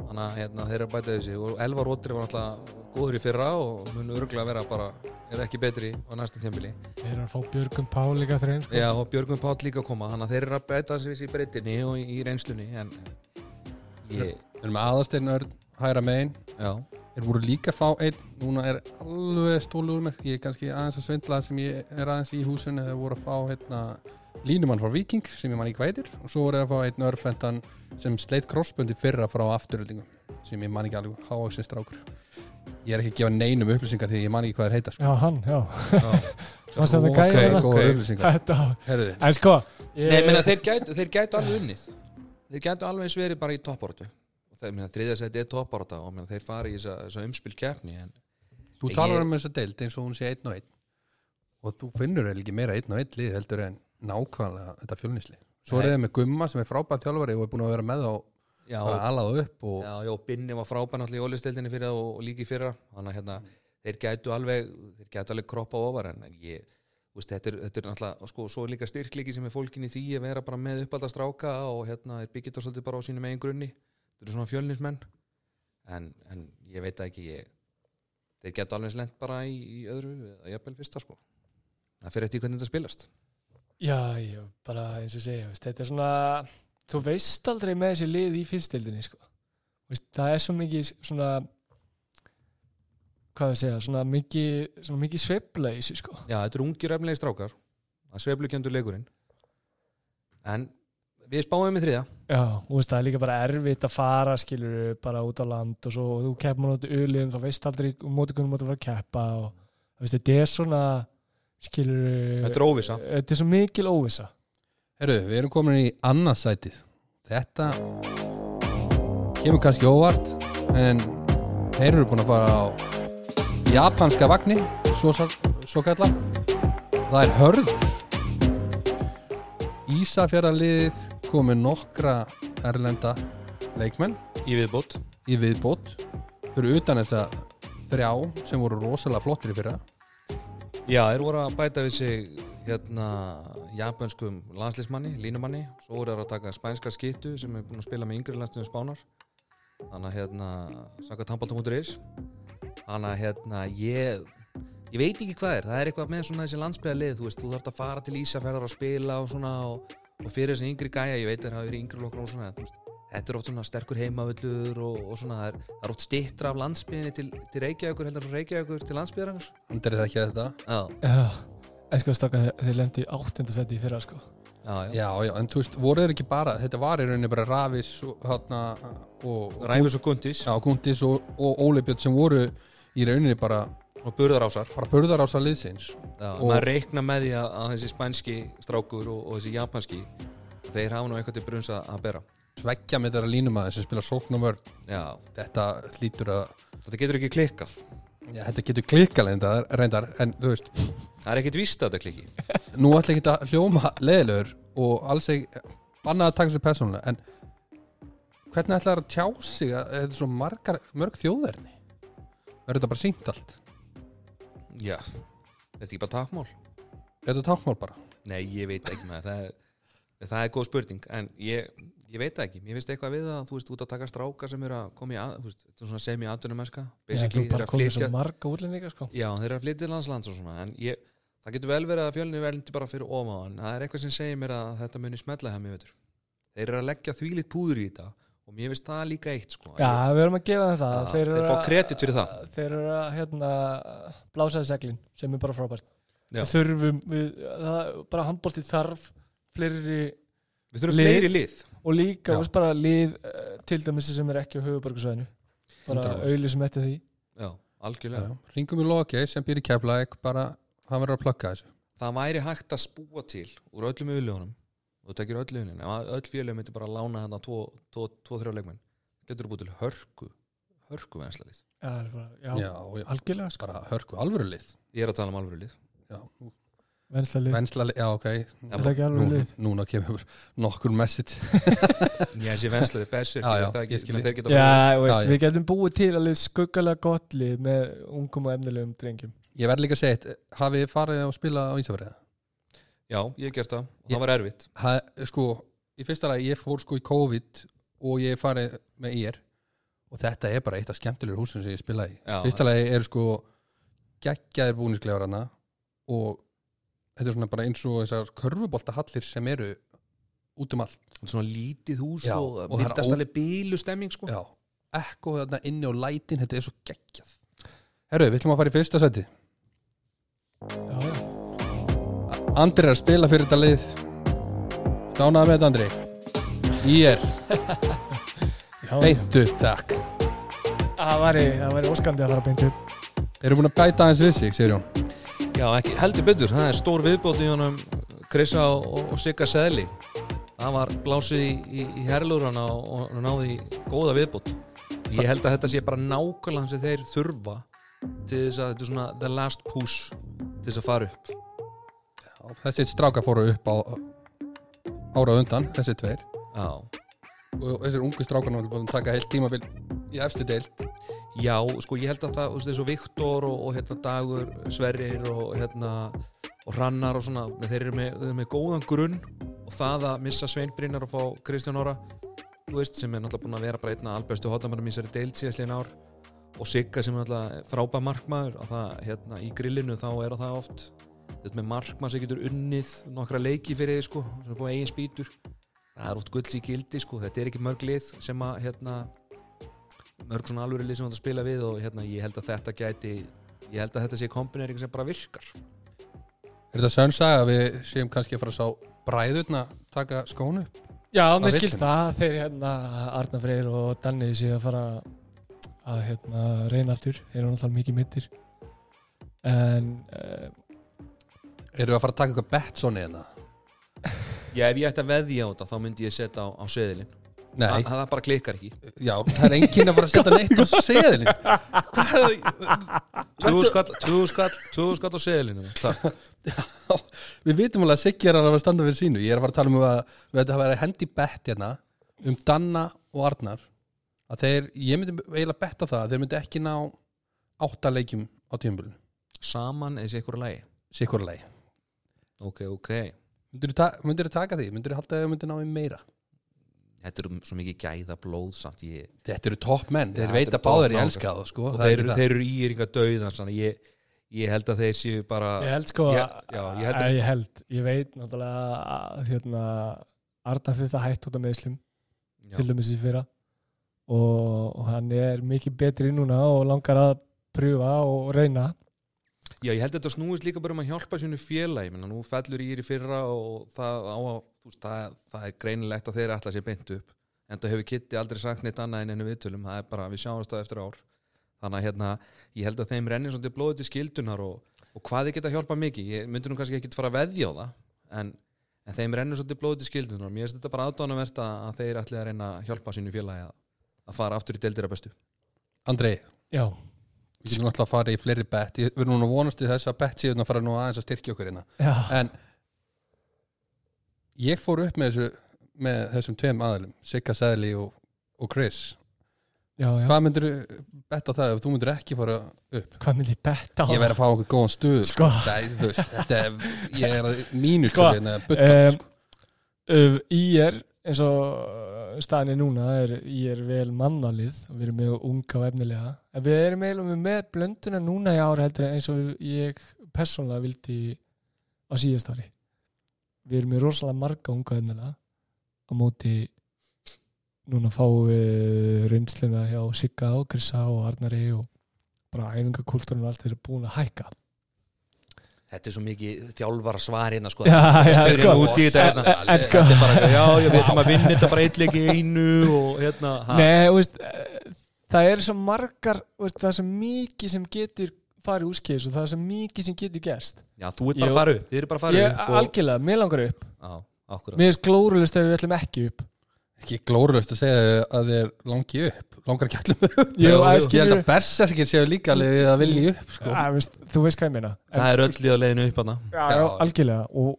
Þannig að hérna, þeir eru bæta við sig. Og Elvar Rótri var náttúrulega góður í fyrra og mun örgulega vera bara ef ekki betri á næsta tímbili þeir eru að fá Björgum Pál líka þrein sko. Já, og Björgum Páll líka að koma. Þannig að þeir eru að bæta sig við sig í breytinni og í, reynslunni en ég, við erum með aðasteinn örn hæra megin. Já, þeir voru líka að fá einn núna er alveg stólu úr mér ég er kannski aðeins að svindla sem ég er aðeins í húsinu. Þeir voru að fá hérna, línumann frá Viking sem ég man ekki hvað heitir. Og svo voru þeir að fá einn örfendan sem sleitt krossböndi fyrra frá afturöldingum sem ég man ekki alveg háaksinn strákur. Ég er ekki að gefa neinum upplýsingar því ég man ekki hvað þeir heita sko. Já, hann, já. Já. [laughs] Það? upplýsingar. En sko ég, Nei, menna, þeir, gætu, þeir gætu alveg unnið. Þeir gætu alveg eins verið bara í toppáratu og seti er toppárata og menna, þeir fara í þessa, þessa umspil keppni en þú Ég- talar um þessa deild eins og hún sé einn og einn. Og þú finnur eiginlega ekki meira einn og einn lið heldur en nákvæmlega þetta fjölnisli. Svo er það með Gumma sem er frábært þjálfari og er búin að vera með þá já, alað upp og já, já, Binni var frábæn allir í ólisteildinni fyrir það og, og líka í fyrra. Þannig að hérna, þeir gætu alveg þeir gætu alveg kroppa ofar en ég veist, þetta er, þetta er náttúrulega, sko, svo er líka styrkliki sem er fólkin í því að vera bara með uppalda stráka og hérna, þeir byggja þetta svolítið bara á sínum eigin grunni þetta eru svona fjölnismenn. En, en ég veit ekki ég, þeir gætu alveg slent bara í, í öðru eða jafnvel fyrsta sko. Það fyrir eftir hvernig þetta spilast. Já, já, bara eins og segja veist, Þetta er svona þú veist aldrei með þessi lið í fyrstildinni sko. Veist, það er svo mikið svona hvað það segja, svona mikið, svona mikið sveifla í þessu sko. Já, þetta eru ungir efnilegi strákar. Að sveiflukjöndur leikurinn. En við spáum í þriða Já, veist, það er líka bara erfitt að fara skilur bara út á land og svo og þú keppur út uliðum, þá veist aldrei um móti hvernig móti að fara að keppa og veist, þetta er svona skilur Þetta er óvissa. þetta er svo mikil óvissa. Herru, við erum komin í annað sætið. Þetta kemur kannski óvart en þeir eru búin að fara á japanska vagni svo, svo kalla það er hörður. Ísafjörðarliðið komið nokkra erlenda leikmenn í viðbót. í viðbót fyrir utan þess að þrjá sem voru rosalega flottir í fyrra. Já, þeir voru að bæta við sig hérna japanskum landslýsmanni, línumanni. Svo voru þeir að taka spænska skittu sem er búin að spila með yngri landsliðum spánar. Þannig að hérna saka tambaltum.is þannig að hérna ég ég veit ekki hvað er, það er eitthvað með svona þessi landsbyðalið, þú veist, þú þarf að fara til Ísafjörðar og spila og svona og, og fyrir þessi yngri gæja, ég veit þeir hafa verið yngri lokkur og svona, þetta er oft svona sterkur heimavöllur og, og svona, það er, það er oft stittra af landsbyðinni til, til Reykjavíkur heldur frá Reykjavíkur til landsbyðarinnar Andrið það ekki að þetta. Já, Já, en sko straka þeir, lendi áttundasæti í fyrra sko. Já, já, Já, já, en þú veist, voru þeir ekki bara þetta var í rauninni bara Rafis og, hana, og, Ræfus og Guntis Já, Gundis og, og Óli Björn sem voru í rauninni bara, og Burðarásar. Bara sá liðsins. Já, Og- maður reikna með því að, að þessi spænski strákur og, og þessi japanski þeir hafa nú eitthvað til brunns að, að bera. Sveggja með þeirra línumæði sem spila sókn og vörn. Já, þetta hlýtur að þetta getur ekki klikkað. Já, þetta getur klikkalenda reyndar en þú veist, Það er ekkit víst að þetta klikki [laughs] nú ætla ekki að hljóma leðilegur og alls ekki bannað að taka sér persónulega en hvernig ætla það að tjá sig að þetta er svo margar, mörg þjóðverðni verður þetta bara sínt allt Já, þetta er ekki bara takmál er þetta tákmál bara? Nei, ég veit ekki með það það er góð spurning en ég, ég veit ekki, mér finnst eitthvað við að þú veist, út að taka strákar sem eru að koma í að, þú veist, þetta er svona semi-atvinnumennska Já, þú basically, þeir eru að flytja marga útlendinga sko. Já, þeir eru að flytja landslands og svona en ég, það getur vel verið að fjölni velndi bara fyrir ofan en það er eitthvað sem segir mér að þetta muni smetla hjá mér veitur. Þeir eru að leggja þvílitt púður í þetta og mér finnst það líka eitt sko Já, við erum að gefa þeim það Já, Þeir, þeir fá að- kredit fyrir það. Þeir eru að hérna, blásaði seglin sem er bara frábært Já. Við þurfum, við, það, bara handbólti þarf fleiri Við þurfum Lið. fleiri lið og líka Já. veist, bara lið eh, til dæmis sem er ekki á höfuborgarsvæðinu bara 100%. auðlið sem eftir því Já, algjörlega ringum í loki sem býr í keflæk bara, hann verður að plugga þessu Það væri hægt að spúa til úr öllum auðljónum og þú tekir öll liðin ef öll félög myndi bara lána hérna 2-3 leikmenn getur þú búið til hörku hörku vennslalið Já, er já, já, já, algjörlega sko. Bara hörku alvöru lið. Ég er að tala um alvöru lið. Já, Vensla lið, vensla lið, já ok. Er ekki alveg núna, lið. núna kemur nokkur message. [laughs] Ég sé vennslalið besir Já, já, það ekki, ég skil. þeir geta Já, veist, Já, já. við getum búið til alveg skuggalega gott lið með ungum og efnilegum drengjum. Ég verð líka að segja eitt, hafið þið farið að spila á Ísafjörði Já, ég hef gert það. Og Ég- það var erfitt. Ha- sko, í fyrsta lagi ég fór sko í COVID og ég farið með ír. Og þetta er bara eitt af skemmtilegur húsum sem ég spilaði í. Já, fyrsta lagi er sko geggjaðir búnisklefar hana og þetta er svona bara eins og þessar körfuboltahallir sem eru út um allt. Svona lítið hús Já, og, og myndast alveg bílu stemming sko. já, ekko þarna inni og lætin þetta er svo geggjað. Herru, við ætlum að fara í fyrsta seti Já, já, Andri er að spila fyrir þetta lið. Dánaði með þetta Andri? Ég er. [laughs] Beintu, takk. Það væri, væri óskandi að fara beint upp. Eru búin að bæta aðeins við sig, segir Jón Já, ekki, heldur betur, það er stór viðbót í honum Krissa og, og, Sigga Seðli það var blásið í, í, í herlúrana og, og náði góða viðbót. Ég held að þetta sé bara nákvæmlega sem þeir þurfa til þess að þetta er svona the last push til þess að fara upp Þessi stráka fóru upp á ára undan, þessi tveir. Já, og þessir ungu strákar náttúrulega búin að taka heilt tímabil í efstu deil Já sko ég held að það, og Viktor og, og hérna Dagur, Sverrir og hérna og Hrannar og svona, þeir eru með, þeir eru með góðan grunn og það að missa Svein Brynjar og fá Kristján Óra þú veist, sem er náttúrulega búin að vera bara einna albestu hotnamannum í þessari deild síðastliðin ár. Og Sigga sem er náttúrulega frábæð markmaður að það, hérna, í grillinu þá er það oft þetta með markmann sem getur unnið nokkra leiki fyrir þið sko, sem er búin eigin spýtur. Það er oft gulls í gildi sko, þetta er ekki mörg lið sem að hérna, mörg svona alvöru lið sem þetta spila við og hérna, ég held að þetta gæti ég held að þetta sé kombinering sem bara virkar. Er þetta sönnsag að við séum kannski að fara að sá bræðurna taka skónu upp? Já, mér skilst það þeir hérna Arna Freyr og Danni séu að fara að hérna reyna aftur. Þeir eru náttúrulega mikið mittir. En uh, Erum við að fara að taka eitthvað bett svona eða? Já, ef ég ætti að veðja á þetta þá myndi ég setja á, á seðilinn. Nei, það, það bara klikkar ekki. Já, það er enginn að fara að setja neitt á seðilin [laughs] Hvað? 20 skall, 20 skall, 20 skall á seðilinn. Við vitum alveg að Siggi er að að standa fyrir sínu. Ég er að fara að tala um að við ættum að vera hendi bett hérna um Danna og Arnar. Að þeir, ég myndi eiginlega betta það að þeir myndi ekki ná átta leikjum á tímabölinu, Saman eða sé ykkur að lægi Ok, ok Myndirðu ta myndirðu taka því? Myndirðu halda að þau myndir ná í meira? Þetta eru svo mikið gæða blóð samt ég Þetta eru topp menn, þeir þetta veita eru báðir topp ég elska það sko. og þeir, þeir eru íringa döðan ég, ég held að þeir séu bara ég held sko að- já, ég held að- að ég held ég veit náttúrulega að hérna Arna fyrir það hætt út af meðslum til dæmis í fyrra og, og hann er mikið betri núna og langar að pröfa og reyna Já, ég held að þetta snúist líka bara um að hjálpa sínu félagi, menna nú fellur í í fyrra og það á að, veist, það, það er greinilegt að þeir ætla sér beint upp. En það hefur Kitty aldrei sagt neitt annað en ennu viðtölum, það er bara, við sjáumst það eftir ár. Þannig að hérna, ég held að þeim rennir svolítið blóðið til skildunar og, og hvað þið geta hjálpað mikið, ég myndi nú kannski ekki fara að veðja á það, en, en þeim rennir svolítið blóðið til skildunar og mér finnst þetta bara aðdánumvert að, að þeir ætli að reyna að hjálpa sínu félagi að, að fara aftur í deildira bestu. Andrei, já, við getum náttúrulega að fara í fleiri bett Við erum núna vonast í þess að bett séu að fara nú aðeins að styrkja okkur hérna já, En ég fór upp með, þessu, með þessum tveim aðalum Sigga Sæðli og, og Chris já, já. Hvað myndir betta það ef þú myndir ekki fara upp? hvað myndi ég betta á Ég verð að fá okkur góðan stuð Sko. Nei, þú veist, þetta er, ég er að mínu Sko, sko, hérna, butta, em, sko. í er eins og uh, staðinni núna er í er vel mannalið við erum með unga og efnilega. En við erum eiginlega með blönduna núna í ára heldur eins og ég persónulega vildi á síðast ári. Við erum með rosalega marga unga og efnilega. Á móti núna fáum við reynsluna hjá Sigga og Krissa og Arnari og bara æfingakultúrun og allt er búin að hækka Þetta er svo mikið þjálfara svar hérna sko. Sko. þetta hérna. en sko- Þetta er bara, já, við ætlum að vinna þetta bara eitt leik í einu og hérna. Nei, veist, eh, það er svo margar veist, það er svo mikið sem getur farið úrskeiðis og það er svo mikið sem getur gerst. Já, þú ert bara upp, þið eru bara og, algjörlega, mér langar upp. Mér er glórulust ef við ætlum ekki upp Ekki glórulegt að segja að þið er langi upp. Langar ekki öllum upp. Jú, Ég að held að berserkir séu líka alveg að vilja upp sko. Að, veist, þú veist hvað ég meina. Það er öll í að leiðinu upp hana já, já, algjörlega. Og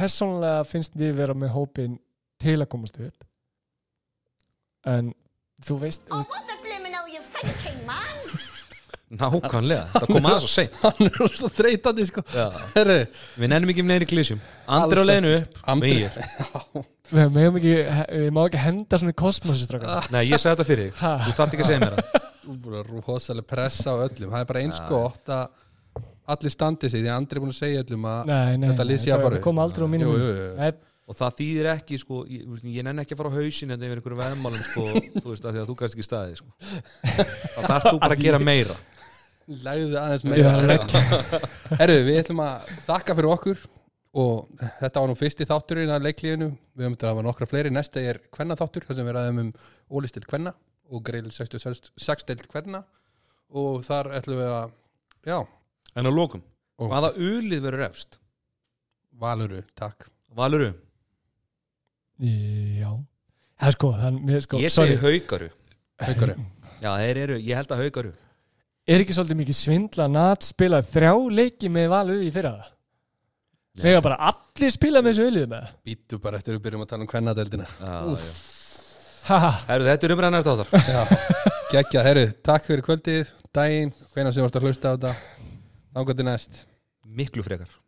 persónulega finnst við vera með hópin til að komast upp. En þú veist, Oh, what the blimmin' hell you thinking, man? Nákvæmlega, það kom aðeins og seint. Hann er svo þreytandi sko. Já. Herru, Við nennum ekki um neðri klísjum Andri á leiðinu upp. Andri- Vegir. [laughs] við megum ekki við má ekki henda svona í kosmosi strákar. Nei, ég sagði þetta fyrir þig. Þú þarft ekki að segja mér það [laughs] Þú er bara rosalega pressa á öllum Það er bara eins gott að allir standi sig því að Andri er búin að segja öllum að nei, nei, Þetta sé að fara upp. kom aldrei á Jú, mínum jú, jú. Nei, Og það þýðir ekki, sko, ég, ég nenni ekki að fara á hausin en yfir einhverjum veðmálum, sko, þú veist, að því að þú kannski ekki staðið, sko. Það þarf þú bara að gera meira. Lægðu aðeins meira Herru, við ætlum að þakka fyrir okkur og þetta var nú fyrsti þátturinn að leiklíðinu við höfum þetta að hafa nokkra fleiri næsta er kvenna þáttur, þar sem við ræðum um ólistil kvenna og greil 66 deild kvenna og þar ætlum við að já, En á lókum, hvaða ulið verður efst? valuru, takk Valuru? Já er sko, mér, sko Ég sorry. segi haugaru. Haukari. [laughs] Já, þeir eru, ég held að haugaru. Er ekki svolítið mikið svindla að Nat spila þrjá leiki með valu í fyrra Þegar bara allir spila með þessu öllið með Býtu bara eftir við byrjum að tala um kvennadeldina Herru, þetta er umræðan næsta áttar. Já, geggja, herru, takk fyrir kvöldið daginn, hvenær sem ert að hlusta á þetta. Þangað til næst. Miklu frekar.